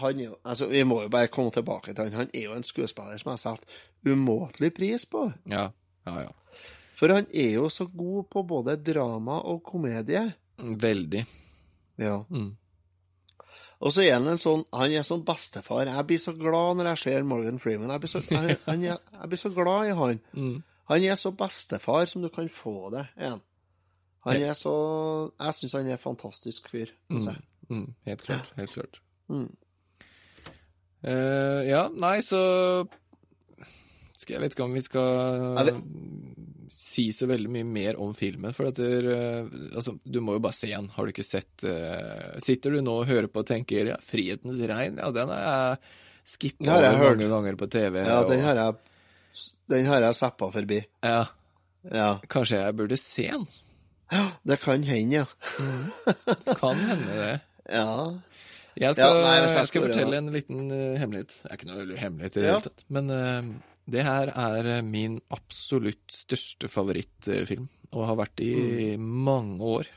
B: han jo, altså Vi må jo bare komme tilbake til han. Han er jo en skuespiller som jeg har satt umåtelig pris på.
C: ja. Ja, ja.
B: For han er jo så god på både drama og komedie.
C: Veldig.
B: Ja.
C: Mm.
B: Og så er han en sånn Han er sånn bestefar. Jeg blir så glad når jeg ser Morgan Freeman. Jeg blir så, jeg, han er, jeg blir så glad i han.
C: Mm.
B: Han er så bestefar som du kan få det. igjen Han er så Jeg syns han er en fantastisk fyr. jeg.
C: Mm. Mm. Helt klart. Helt klart.
B: Mm.
C: Eh, ja, nei, så skal Jeg vet ikke om vi skal si så veldig mye mer om filmen. For at der, uh, altså, du må jo bare se den. Har du ikke sett uh, Sitter du nå og hører på og tenker ja, 'Frihetens regn', ja, den har jeg skippa
B: Den
C: over
B: hørt.
C: mange ganger på TV.
B: Ja, den
C: og-
B: har jeg Den har jeg zappa forbi.
C: ja.
B: Ja.
C: Kanskje jeg burde se den?
B: Det kan hende, ja.
C: Kan hende det.
B: Ja.
C: Jeg skal,
B: Ja, nei, jeg
C: skal fortelle en liten eh, hemmelighet. Det er ikke noe hemmelighet i det hele tatt. Men uh, det her er eh, min absolutt største favorittfilm, og har vært i mange år.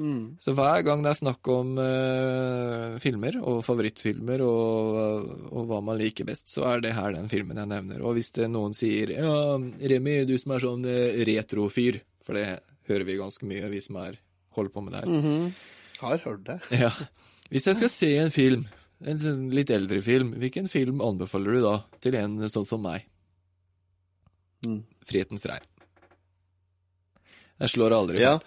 B: Mm.
C: Så hver gang det er snakk om uh, filmer, og favorittfilmer, og, og hva man liker best, så er det her den filmen jeg nevner. Og hvis det noen sier ja, Remi, du som er sånn uh, retrofyr, for det hører vi ganske mye, vi som er, holder på med det her.
B: Mhm. Har hørt det.
C: Ja. Hvis jeg skal se en film, en sånn litt eldre film, hvilken film anbefaler du da til en sånn som meg?
B: Mm.
C: Frihetens regn. Jeg slår aldri
B: Ja.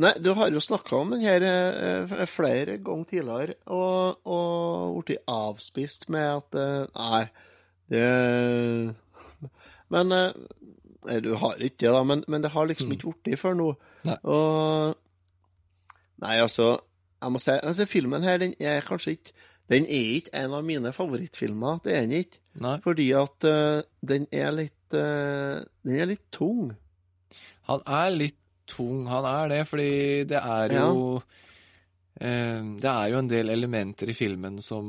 B: Nei, du har jo snakka om den her eh, flere ganger tidligere, og, og blitt avspist med at eh, Nei, det Men eh, Nei, du har ikke det, da, men, men det har liksom ikke blitt før nå.
C: Nei.
B: Og Nei, altså, jeg må si altså, Filmen her, den er kanskje ikke Den er ikke en av mine favorittfilmer, det er den ikke.
C: Nei.
B: Fordi at uh, den er litt uh, Den er litt tung.
C: Han er litt tung, han er det, fordi det er jo eh, Det er jo en del elementer i filmen som,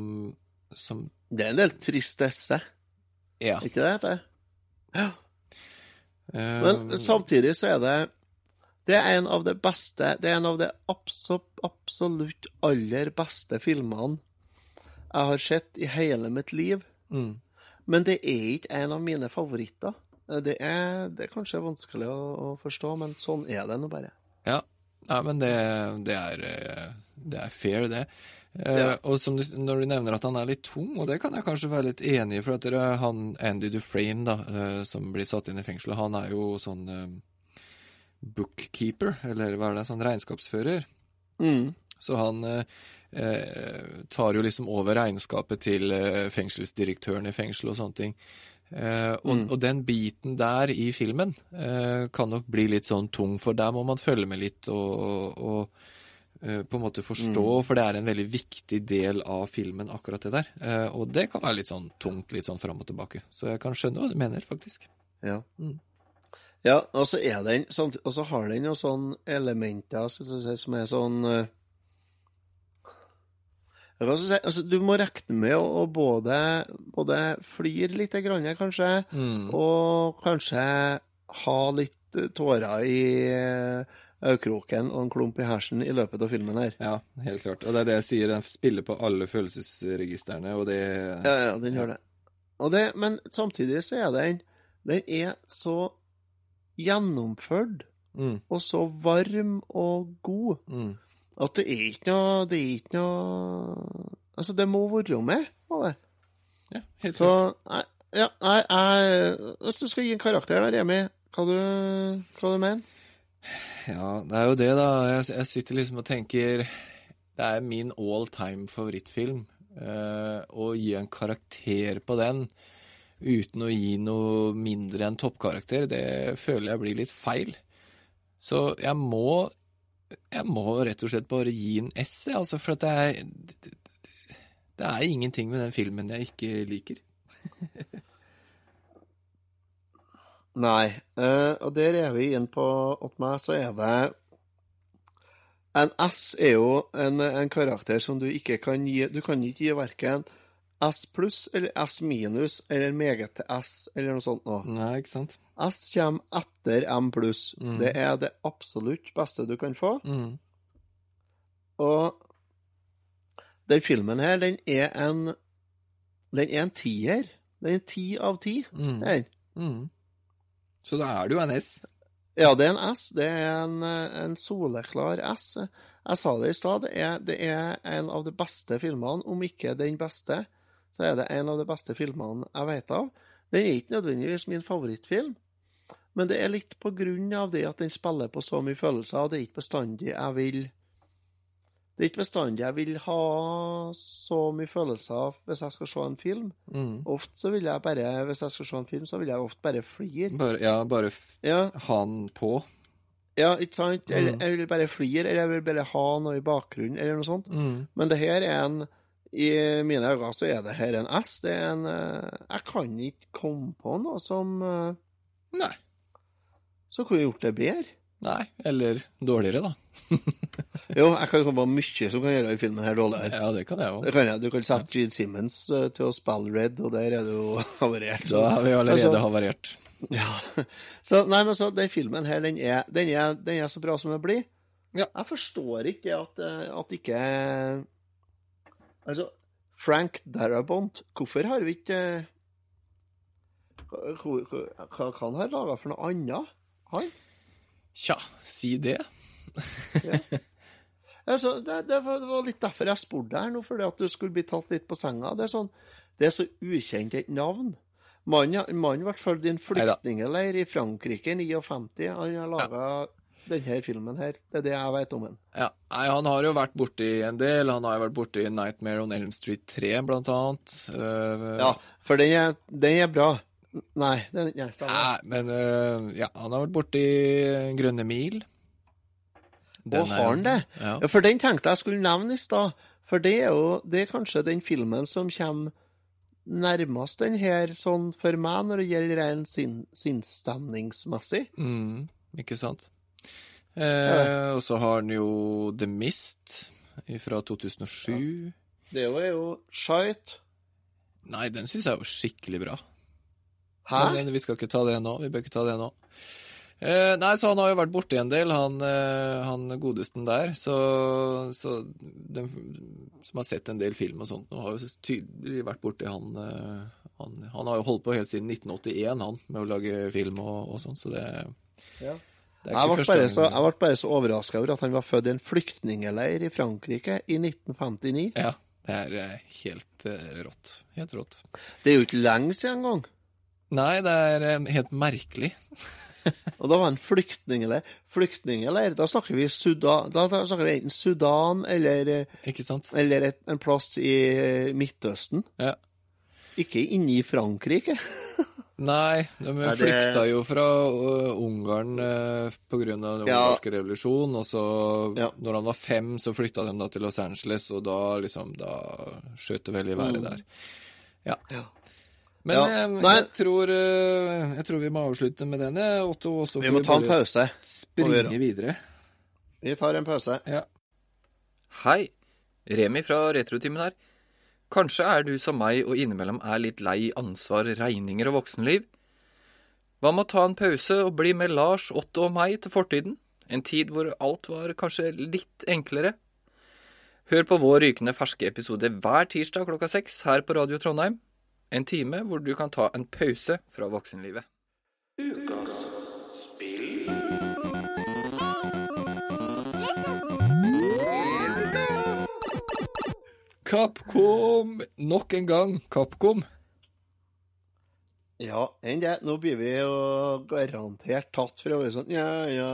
C: som
B: Det er en del tristesse,
C: Ja.
B: ikke det heter? Ja.
C: eh,
B: Men samtidig så er det Det er en av de beste Det er en av de absolutt aller beste filmene jeg har sett i hele mitt liv.
C: Mm.
B: Men det er ikke en av mine favoritter. Det er, det er kanskje vanskelig å, å forstå, men sånn er det nå bare.
C: Ja, ja men det, det, er, eh, det er fair, det. Eh,
B: Ja.
C: Og som du, når du nevner at han er litt tung, og det kan jeg kanskje være litt enig i, for at han Andy Dufresne, da, eh, som blir satt inn i fengselet, han er jo sånn bookkeeper, eller hva er det, sånn regnskapsfører.
B: Mm.
C: Så han eh, eh, tar jo liksom over regnskapet til eh, fengselsdirektøren i fengselet og sånne ting. Eh, og,
B: Mm.
C: og den biten der i filmen eh, kan nok bli litt sånn tung, for der må man følge med litt og, og og på en måte forstå,
B: Mm.
C: for det er en veldig viktig del av filmen, akkurat det der. Eh, og det kan være litt sånn tungt, litt sånn fram og tilbake. Så jeg kan skjønne hva du mener, faktisk.
B: Ja.
C: Mm.
B: Ja, og så er den Og så har den noen sånne elementer som er sånn eh, si, altså, Du må regne med å, å både, både flire litt, grann, kanskje,
C: Mm.
B: og kanskje ha litt eh, tårer i eh, øyekroken og en klump i hersen i løpet av filmen her.
C: Ja, helt klart. Og det er det jeg sier, den spiller på alle følelsesregistrene, og det
B: Ja, ja, den gjør det. Det. Men samtidig så er den Den er så gjennomført
C: Mm.
B: og så varm og god
C: Mm.
B: at det er ikke noe Det er ikke noe Altså, det må være med. på det.
C: Ja, helt
B: Så nei, ja, nei, jeg Hvis du skal gi en karakter der, Remi, hva du, hva du mener
C: Ja, det er jo det, da. Jeg, jeg sitter liksom og tenker Det er min all time favorittfilm. Uh, å gi en karakter på den uten å gi noe mindre enn toppkarakter, det føler jeg blir litt feil. Så jeg må Jeg må rett og slett bare gi en S, altså, for det er Det er ingenting med den filmen jeg ikke liker.
B: Nei. eh, og der er vi igjen på Åt meg så er det En S er jo en, en karakter som du ikke kan gi Du kan ikke gi verken S pluss eller S minus eller meget til S eller noe sånt noe.
C: Nei, ikke sant?
B: S kommer etter M pluss.
C: Mm.
B: Det er det absolutt beste du kan få.
C: Mm.
B: Og den filmen her, den er en Den er en tier. Den er ti av ti.
C: Mm. Mm. Så da er det jo en S.
B: Ja, det er en S. Det er en, en soleklar S. Jeg sa det i stad, det, det er en av de beste filmene, om ikke den beste. Så er det en av de beste filmene jeg vet av. Den er ikke nødvendigvis min favorittfilm, men det er litt på grunn av det at den spiller på så mye følelser, og det er ikke bestandig jeg vil Det er ikke bestandig jeg vil ha så mye følelser hvis jeg skal se en film.
C: Mm.
B: Ofte så vil jeg bare, hvis jeg skal se en film, så vil jeg ofte bare flire.
C: Ja, bare
B: Ja.
C: ha den på.
B: Ja, ikke sant? Eller
C: Mm.
B: jeg vil bare flire, eller jeg vil bare ha noe i bakgrunnen, eller noe sånt.
C: Mm.
B: Men det her er en I mine øyne så er det her en S. Det er en eh, Jeg kan ikke komme på noe som eh,
C: Nei.
B: Så kunne jeg gjort det bedre.
C: Nei, eller dårligere, da.
B: Jo, jeg kan komme på mye som kan gjøre i filmen her dårligere.
C: Ja, det kan jeg også.
B: Det kan jeg. Du kan sette Gene Simmons eh, til å spille Red, og der er du jo havarert.
C: Da har vi allerede
B: Altså,
C: havarert.
B: Ja. Så, nei, men så, den filmen her, den er, den er, den er så bra som den blir.
C: Ja.
B: Jeg forstår ikke at, at ikke Altså, Frank Darabont, hvorfor har vi ikke Hva, hva han ha laga for noe annet? Han?
C: Tja, si det.
B: Altså, det, det, var, litt derfor jeg spurte her nå, fordi at du skulle bli tatt litt på senga. Det er, sånn, det er så ukjent et navn. Mannen, ble født i en flyktningleir i Frankrike i 59. Han har laga denne filmen her. Det er det jeg vet om den.
C: Ja, nei, Han har jo vært borti en del. Han har jo vært borti Nightmare on Elm Street 3, blant annet. Uh,
B: Ja, for den er, den er bra. Nei, den er ikke
C: Nei, men uh, ja, han har vært borti Grønne mil.
B: Å, har han det?
C: Ja.
B: Ja, for den tenkte jeg skulle nevne i stad. For det er jo det er kanskje den filmen som kommer nærmest den her, sånn for meg, når det gjelder ren sin, sinnsstemningsmessig.
C: Mm, ikke sant. Eh, og så har han jo The Mist fra 2007.
B: Det var jo Shite.
C: Nei, den syns jeg var skikkelig bra.
B: Hæ?
C: Men vi skal ikke ta det nå. Vi bør ikke ta det nå. Eh, nei, så han har jo vært borti en del, han, eh, han godesten der. Så, så den, som har sett en del film og sånt, nå har jo tydelig vært borti han, eh, han Han har jo holdt på helt siden 1981, han, med å lage film og, og sånn, så det,
B: Ja. Jeg ble, så,
C: gang-
B: jeg ble bare så overraska over at han var født i en flyktningeleir i Frankrike i 1959.
C: Ja, det er eh, helt eh, rått. Helt rått.
B: Det er jo ikke lenge siden engang.
C: Nei, det er eh, helt merkelig.
B: Og da var han flyktningeleir. Flyktningeleir, da snakker vi Sudan, da snakker vi enten Sudan eller, eller et, en plass i Midtøsten.
C: Ja.
B: Ikke inni Frankrike.
C: Nei, de
B: Nei, det-
C: flykta jo fra uh, Ungarn uh, på grunn av den
B: Ja.
C: revolusjonen. og så, når han var fem, så flytta de da til Los Angeles, og da liksom, da skjøt det vel i været
B: Mm.
C: der. Ja.
B: Ja.
C: Men
B: Ja,
C: eh, jeg, tror, eh, jeg tror vi må avslutte med den, Otto, og så
B: Vi
C: får
B: vi ta en pause.
C: Springe
B: vi
C: videre.
B: Vi tar en pause.
C: Ja. Hei, Remi fra Retrotimen her. Kanskje er du som meg og innimellom er litt lei ansvar, regninger og voksenliv? Hva med å ta en pause og bli med Lars, Otto og meg til fortiden? En tid hvor alt var kanskje litt enklere? Hør på vår rykende ferske episode hver tirsdag klokka seks her på Radio Trondheim. En time hvor du kan ta en pause fra voksenlivet. Capcom! Nok en gang Capcom.
B: Ja, enn det. Nå blir vi jo garantert tatt for å være sånn Ja, ja,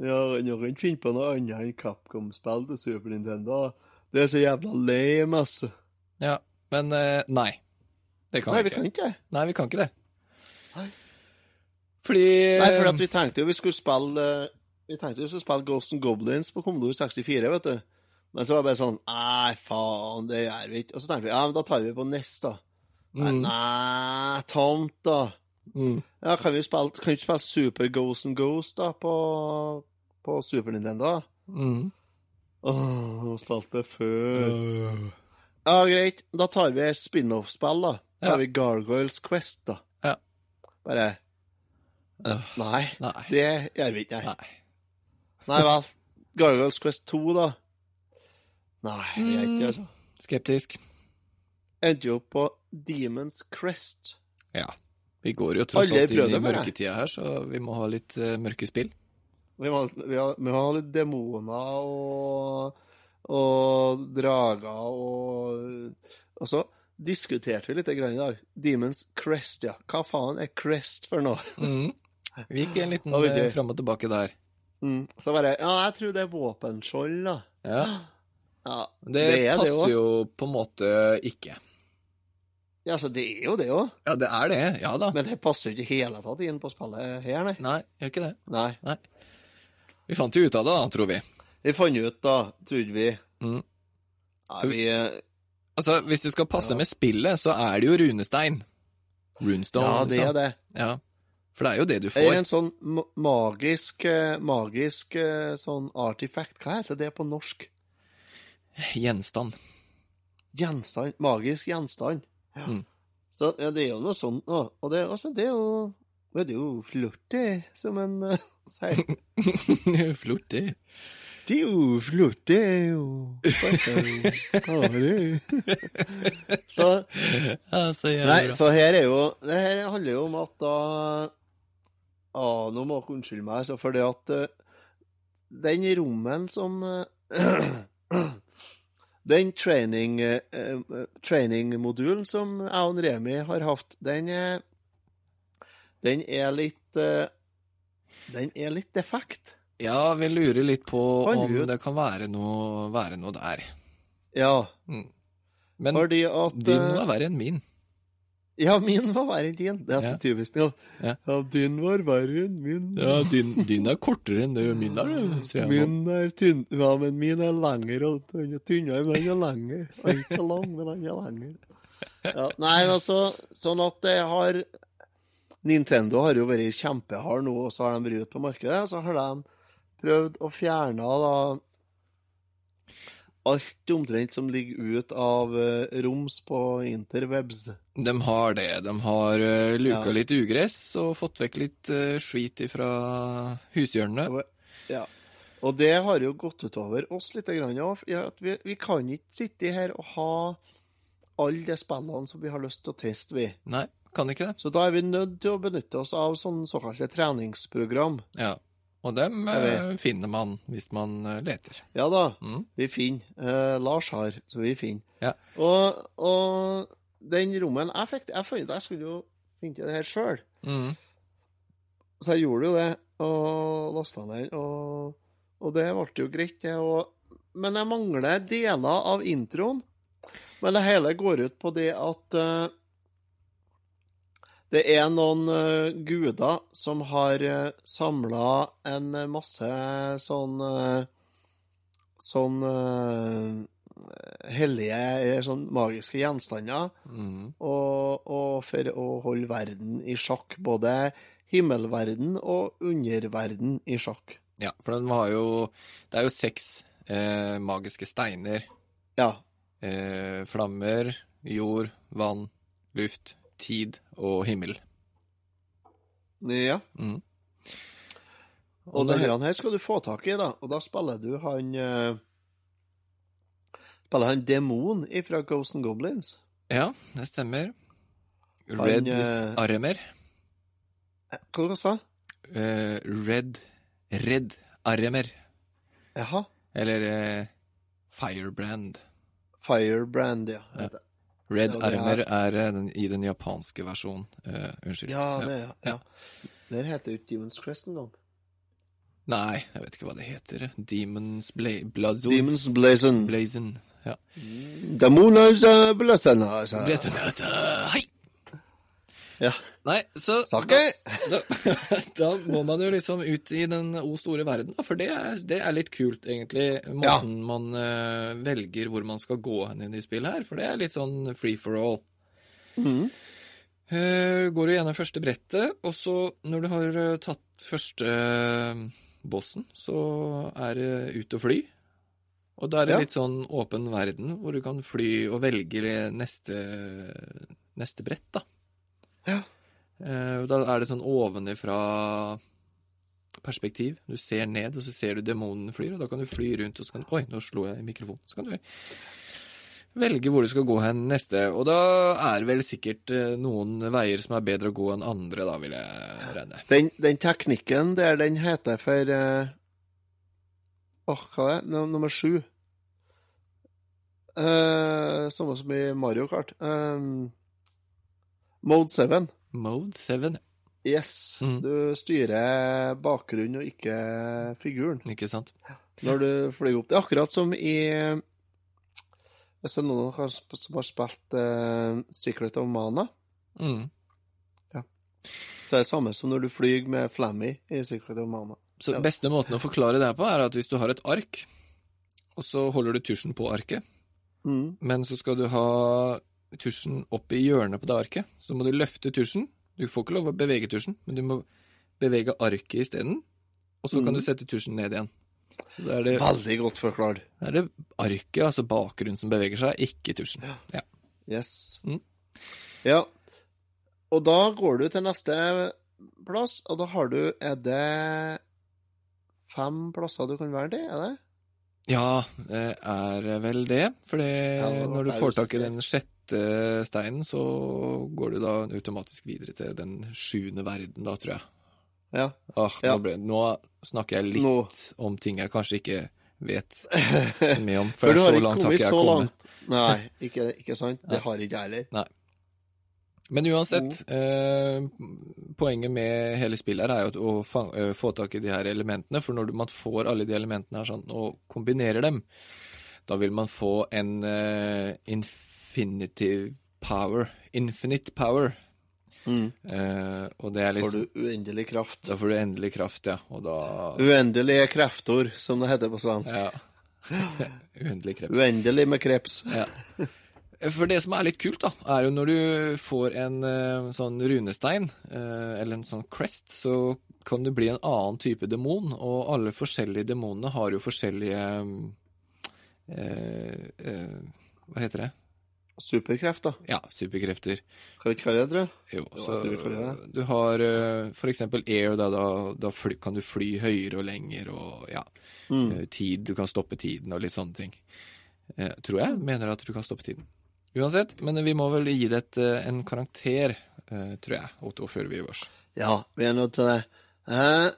B: ja nå kan ikke finne på noe annet enn Capcom-spill til Super Nintendo. Det er så jævla lame, altså.
C: Ja, men eh, nei. Det kan
B: Nei,
C: vi
B: ikke. kan ikke.
C: Nei, vi kan ikke det.
B: Nei.
C: Fordi
B: Nei, for at vi tenkte jo vi skulle spille eh, Vi tenkte vi skulle spille Ghost and Goblins på Commodore 64, vet du. Men så var det bare sånn Nei, faen, det gjør vi ikke. Og så tenkte vi ja, men da tar vi på nest da.
C: Mm.
B: Nei, tomt, da.
C: Mm.
B: Ja, kan vi spille Kan vi ikke spille Super Ghost and Ghost, da, på, på Super Nintendo?
C: Mm.
B: Åh, spilte jeg før. Ja, greit. Da tar vi spin-off-spill, da. Da
C: Ja.
B: har vi Gargoyles Quest, da.
C: Ja.
B: Bare uh, Nei,
C: Nei.
B: det gjør vi ikke, nei.
C: Nei.
B: Nei vel. Gargoyles Quest 2, da? Nei, jeg er ikke
C: Mm.
B: altså.
C: Skeptisk.
B: Endte jo opp på Demons Crest.
C: Ja. Vi går jo tross alt inn i mørketida her, så vi må ha litt uh, mørke spill.
B: Vi må, vi har, vi har litt demoner og, og drager og Og så diskuterte vi litt grann i dag. Demons Crest, ja. Hva faen er Crest for noe?
C: Mm. Vi gikk en liten uh, fram og tilbake der.
B: Mm. Så bare Ja, jeg tror det er våpenskjold, da.
C: Ja.
B: Ja,
C: Det,
B: det
C: passer
B: òg.
C: jo på en måte ikke.
B: Ja, så det er jo det òg.
C: Ja, det er det. Ja da.
B: Men det passer ikke i hele tatt inn på spillet her, nei.
C: Nei, gjør ikke det.
B: Nei.
C: Vi fant jo ut av det, da, tror vi.
B: Vi fant ut, da, trodde vi
C: Mm.
B: Nei, vi
C: Altså, Hvis det skal passe med spillet, så er det jo runestein. Runestone.
B: Ja, det er det.
C: Ja. For det er jo det du får.
B: Det er en sånn magisk eh, Magisk eh, sånn artifact. Hva heter det på norsk?
C: Gjenstand.
B: Gjenstand. Magisk gjenstand. Ja.
C: Mm.
B: Så ja, det er jo noe sånt nå. Og det, altså, det er jo Det er jo flott, som en uh, sier.
C: Flott, det.
B: Er jo det? Så
C: Ja, så
B: Nei, så her er jo Det her handler jo om at da ah, Nå må dere unnskylde meg, så fordi at uh, den rommen som eh, Den training, eh, eh, training-modulen som jeg og Remi har hatt, den er Den er litt eh, Den er litt defekt.
C: Ja, vi lurer litt på
B: Fant
C: om det kan være noe, være noe der.
B: Ja.
C: Mm. Men
B: at
C: din var verre enn min.
B: Ja, min var verre enn din. Det er
C: Ja.
B: typisk. Ja.
C: Ja.
B: din var verre enn min.
C: Ja, din, din er kortere enn det min er.
B: Min er tynn, ja, men min er lengre og tynn- tynnere, men den er lengre. Er ikke lang, men den er lengre. Ja, nei, altså, sånn at det har Nintendo har jo vært kjempehard nå, og så har de vært ute på markedet, og så har de prøvd å fjerne da alt omtrent som ligger ut av eh, roms på interwebs.
C: De har det. De har uh, luka
B: Ja.
C: litt ugress og fått vekk litt uh, skit fra hushjørnene.
B: Ja. Og det har jo gått utover oss litt. òg. ja, vi, vi kan ikke sitte her og ha alle de spillene som vi har lyst til å teste, vi.
C: Nei, kan ikke det.
B: Så da er vi nødt til å benytte oss av sånne såkalte treningsprogram.
C: Ja. Og dem uh, finner man hvis man leter.
B: Ja da,
C: Mm.
B: vi finner. Uh, Lars har, så vi finner.
C: Ja.
B: Og, og den rommen Jeg fikk Jeg, fant, jeg skulle jo finne det her sjøl.
C: Mm.
B: Så jeg gjorde jo det, og lasta den, og, og det ble jo greit, det. Og, men jeg mangler deler av introen. Men det hele går ut på det at uh, det er noen uh, guder som har uh, samla en eh, masse sånn uh, Sånn eh, hellige, sånn magiske gjenstander.
C: Mm.
B: Og, og for å holde verden i sjakk. Både himmelverden og underverden i sjakk.
C: Ja, for den var jo Det er jo seks eh, magiske steiner.
B: Ja.
C: Eh, flammer, jord, vann, luft, tid og himmel.
B: Ja.
C: Mm.
B: Og og
C: denne
B: her skal du få tak i, da. Og da spiller du han eh, Spiller han demon fra Ghost and Goblins.
C: Ja, det stemmer.
B: Han,
C: Red
B: eh,
C: Armer.
B: Hva sa du
C: Eh, Red Red Armer.
B: Jaha.
C: Eller uh, Firebrand.
B: Firebrand, ja.
C: Red
B: Ja, det er-
C: er eh, den, i den japanske versjonen. Uh, unnskyld.
B: Ja, det ja. ja. Der heter det Demons Crest engang.
C: Nei, jeg vet ikke hva det heter. Demons Bla Blazon.
B: Demons Blazon.
C: Blazon. Ja.
B: Uh, Blazon, altså.
C: Altså. Hei!
B: Ja.
C: Nei, så Da, da, da må man jo liksom ut i den o store verden, da, for det er, det er litt kult, egentlig. Måten man uh, velger hvor man skal gå hen i spill her, for det er litt sånn free for all.
B: Mm.
C: Uh, går du gjennom første brettet, og så når du har uh, tatt første bossen, så er det ut og fly. Og da er det
B: Ja.
C: litt sånn åpen verden, hvor du kan fly og velge neste, neste brett, da.
B: Ja.
C: Eh, da er det sånn ovenifra perspektiv. Du ser ned, og så ser du demonen flyr, og da kan du fly rundt, og så kan Oi, nå slo jeg i mikrofonen. Så kan du velge hvor du skal gå hen neste. Og da er det vel sikkert eh, noen veier som er bedre å gå enn andre, da, vil jeg regne.
B: Den, den teknikken der, den heter for eh, Åh, hva er det? Num- Nummer sju. Uh, samme som i Mario Kart. Um, Mode 7.
C: Mode 7.
B: Yes.
C: Mm.
B: Du styrer bakgrunnen og ikke figuren
C: Ikke sant?
B: når du flyr opp. Det er akkurat som i Hvis det er noen har som har spilt uh, Secret of Mana,
C: Mm.
B: så er det samme som når du flyr med Flammy i Secret of Mana.
C: Så
B: Ja.
C: beste måten å forklare det her på, er at hvis du har et ark, og så holder du tusjen på arket,
B: Mm.
C: men så skal du ha tusjen opp i hjørnet på det arket, så må du løfte tusjen. Du får ikke lov å bevege tusjen, men du må bevege arket isteden, og så kan
B: Mm.
C: du sette tusjen ned igjen. Så det er det,
B: Veldig godt forklart.
C: Det er det arket, altså bakgrunnen, som beveger seg, ikke tusjen. Ja.
B: Yes.
C: Mm.
B: Ja. Og da går du til neste plass, og da har du Er det fem plasser du kan være til? Er det?
C: Ja, det er vel det. For
B: Ja,
C: når du får tak i den sjette steinen, så går du da automatisk videre til den sjuende verden, da, tror jeg.
B: Ja.
C: Ah,
B: Ja.
C: nå, ble, nå snakker jeg litt
B: Nå.
C: om ting jeg kanskje ikke vet så mye om.
B: For du har
C: så langt har ikke jeg kommet.
B: Nei, ikke, ikke sant? Det har ikke jeg heller.
C: Nei. Men uansett, eh, poenget med hele spillet her er jo å fang, eh, få tak i de her elementene, for når man får alle de elementene her sånn, og kombinerer dem, da vil man få en eh, infinitive power, infinite power.
B: Mm.
C: Eh, og det er
B: Får
C: liksom
B: du uendelig kraft.
C: Da får du endelig kraft, ja, og da
B: Uendelige krefter, som det heter på svensk.
C: Ja. Uendelig kreps.
B: Uendelig med kreps.
C: Ja. For det som er litt kult, da, er jo når du får en eh, sånn runestein, eh, eller en sånn crest, så kan du bli en annen type demon, og alle forskjellige demonene har jo forskjellige eh, eh, Hva heter det?
B: Superkrefter.
C: Ja, superkrefter.
B: Kan vi ikke kalle det?
C: Jo, så du har eh, for eksempel air, da, da, kan du fly høyere og lenger, og ja,
B: Mm.
C: tid, du kan stoppe tiden og litt sånne ting. Eh, tror jeg mener at du kan stoppe tiden. Uansett, men vi må vel gi det et, eh, en karakter, eh, tror jeg, Otto, før vi gir oss.
B: Ja, vi er nødt til det. Eh,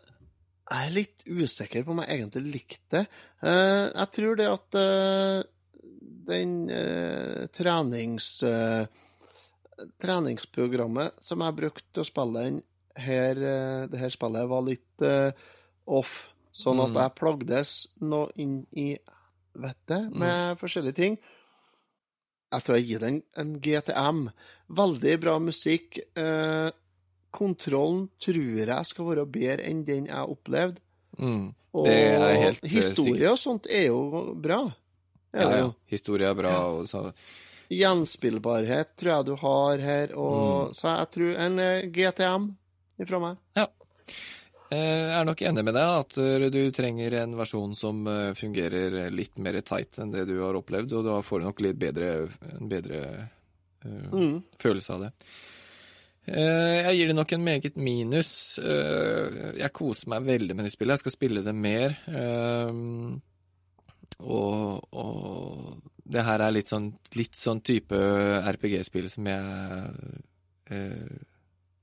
B: jeg er litt usikker på om jeg egentlig likte det. Jeg tror det at den trenings... treningsprogrammet som jeg brukte å spille den her, det her spillet, var litt off. Sånn at
C: Mm.
B: jeg plagdes nå inn i vettet med forskjellige ting. Jeg tror jeg gir den en GTM. Veldig bra musikk. Eh, kontrollen tror jeg skal være bedre enn den jeg opplevde.
C: Mm.
B: Og
C: Det helt eh,
B: historie og sånt er jo bra. Er
C: Ja, ja. Historie er bra, og så
B: Gjenspillbarhet tror jeg du har her, og
C: Mm.
B: så jeg tror en eh, GTM ifra meg.
C: Eh, Jeg er nok enig med deg at eh, du trenger en versjon som eh, fungerer litt mer tight enn det du har opplevd, og da får du nok litt bedre, en bedre eh,
B: Mm.
C: følelse av det. Eh, Jeg gir det nok en meget minus. Eh, Jeg koser meg veldig med det spillet. Jeg skal spille det mer. Eh, Og, og det her er litt sånn, litt sånn type RPG-spill som jeg eh,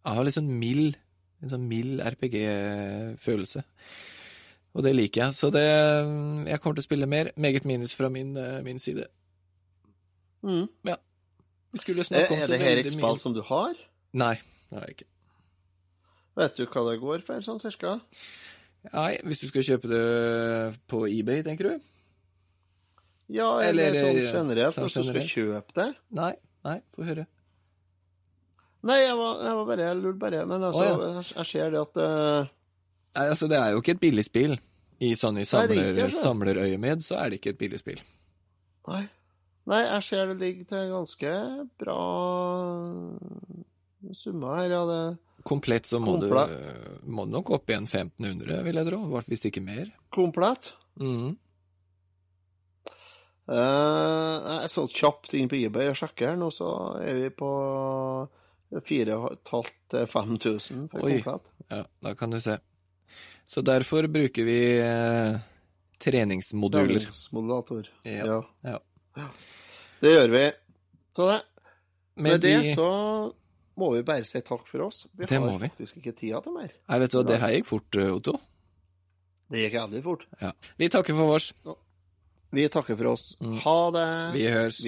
C: Jeg har litt sånn mild en sånn mild RPG-følelse. Og det liker jeg. Så det Jeg kommer til å spille mer. Meget minus fra min, eh, min side.
B: Mm.
C: Ja. Vi skulle
B: Er,
C: snakke om
B: er
C: så
B: det her et
C: veldig
B: spill
C: mye.
B: som du har?
C: Nei, det har jeg ikke.
B: Vet du hva det går for, sånn cirka?
C: Nei, hvis du skal kjøpe det på eBay, tenker du?
B: Ja, eller,
C: Eller,
B: sånn
C: eh,
B: generelt,
C: sånn
B: hvis du skal kjøpe det?
C: Nei, nei, få høre.
B: Nei, jeg var, jeg var bare, jeg lurte bare, men altså,
C: Å,
B: jeg, jeg ser det at uh...
C: Nei, altså, det er jo ikke et billig spill. I sånn i
B: er
C: samler, samlerøyemed, så er det ikke et billig spill.
B: Nei. Nei, jeg ser det ligger til ganske bra summer her, ja. Det
C: Komplett så må du, må nok opp igjen 1500, vil jeg tro. Hvis ikke mer.
B: komplett.
C: Mm.
B: Uh, jeg så kjapt inn på eBay og sjekker nå så er vi på 4500-5000 for
C: Oi. Ja, da kan du se. Så derfor bruker vi eh, treningsmoduler.
B: Treningsmodulator.
C: Ja.
B: Ja.
C: ja.
B: Det gjør vi. Så det.
C: Med
B: Med det
C: de-
B: så må vi bare si takk for oss. Vi
C: Det
B: har faktisk ikke tida til mer.
C: Nei, vet du hva, det her gikk fort, eh, Otto.
B: Det gikk veldig fort.
C: Ja. Vi takker for oss.
B: Vi takker for oss. Ha det.
C: Vi høres.
B: Vi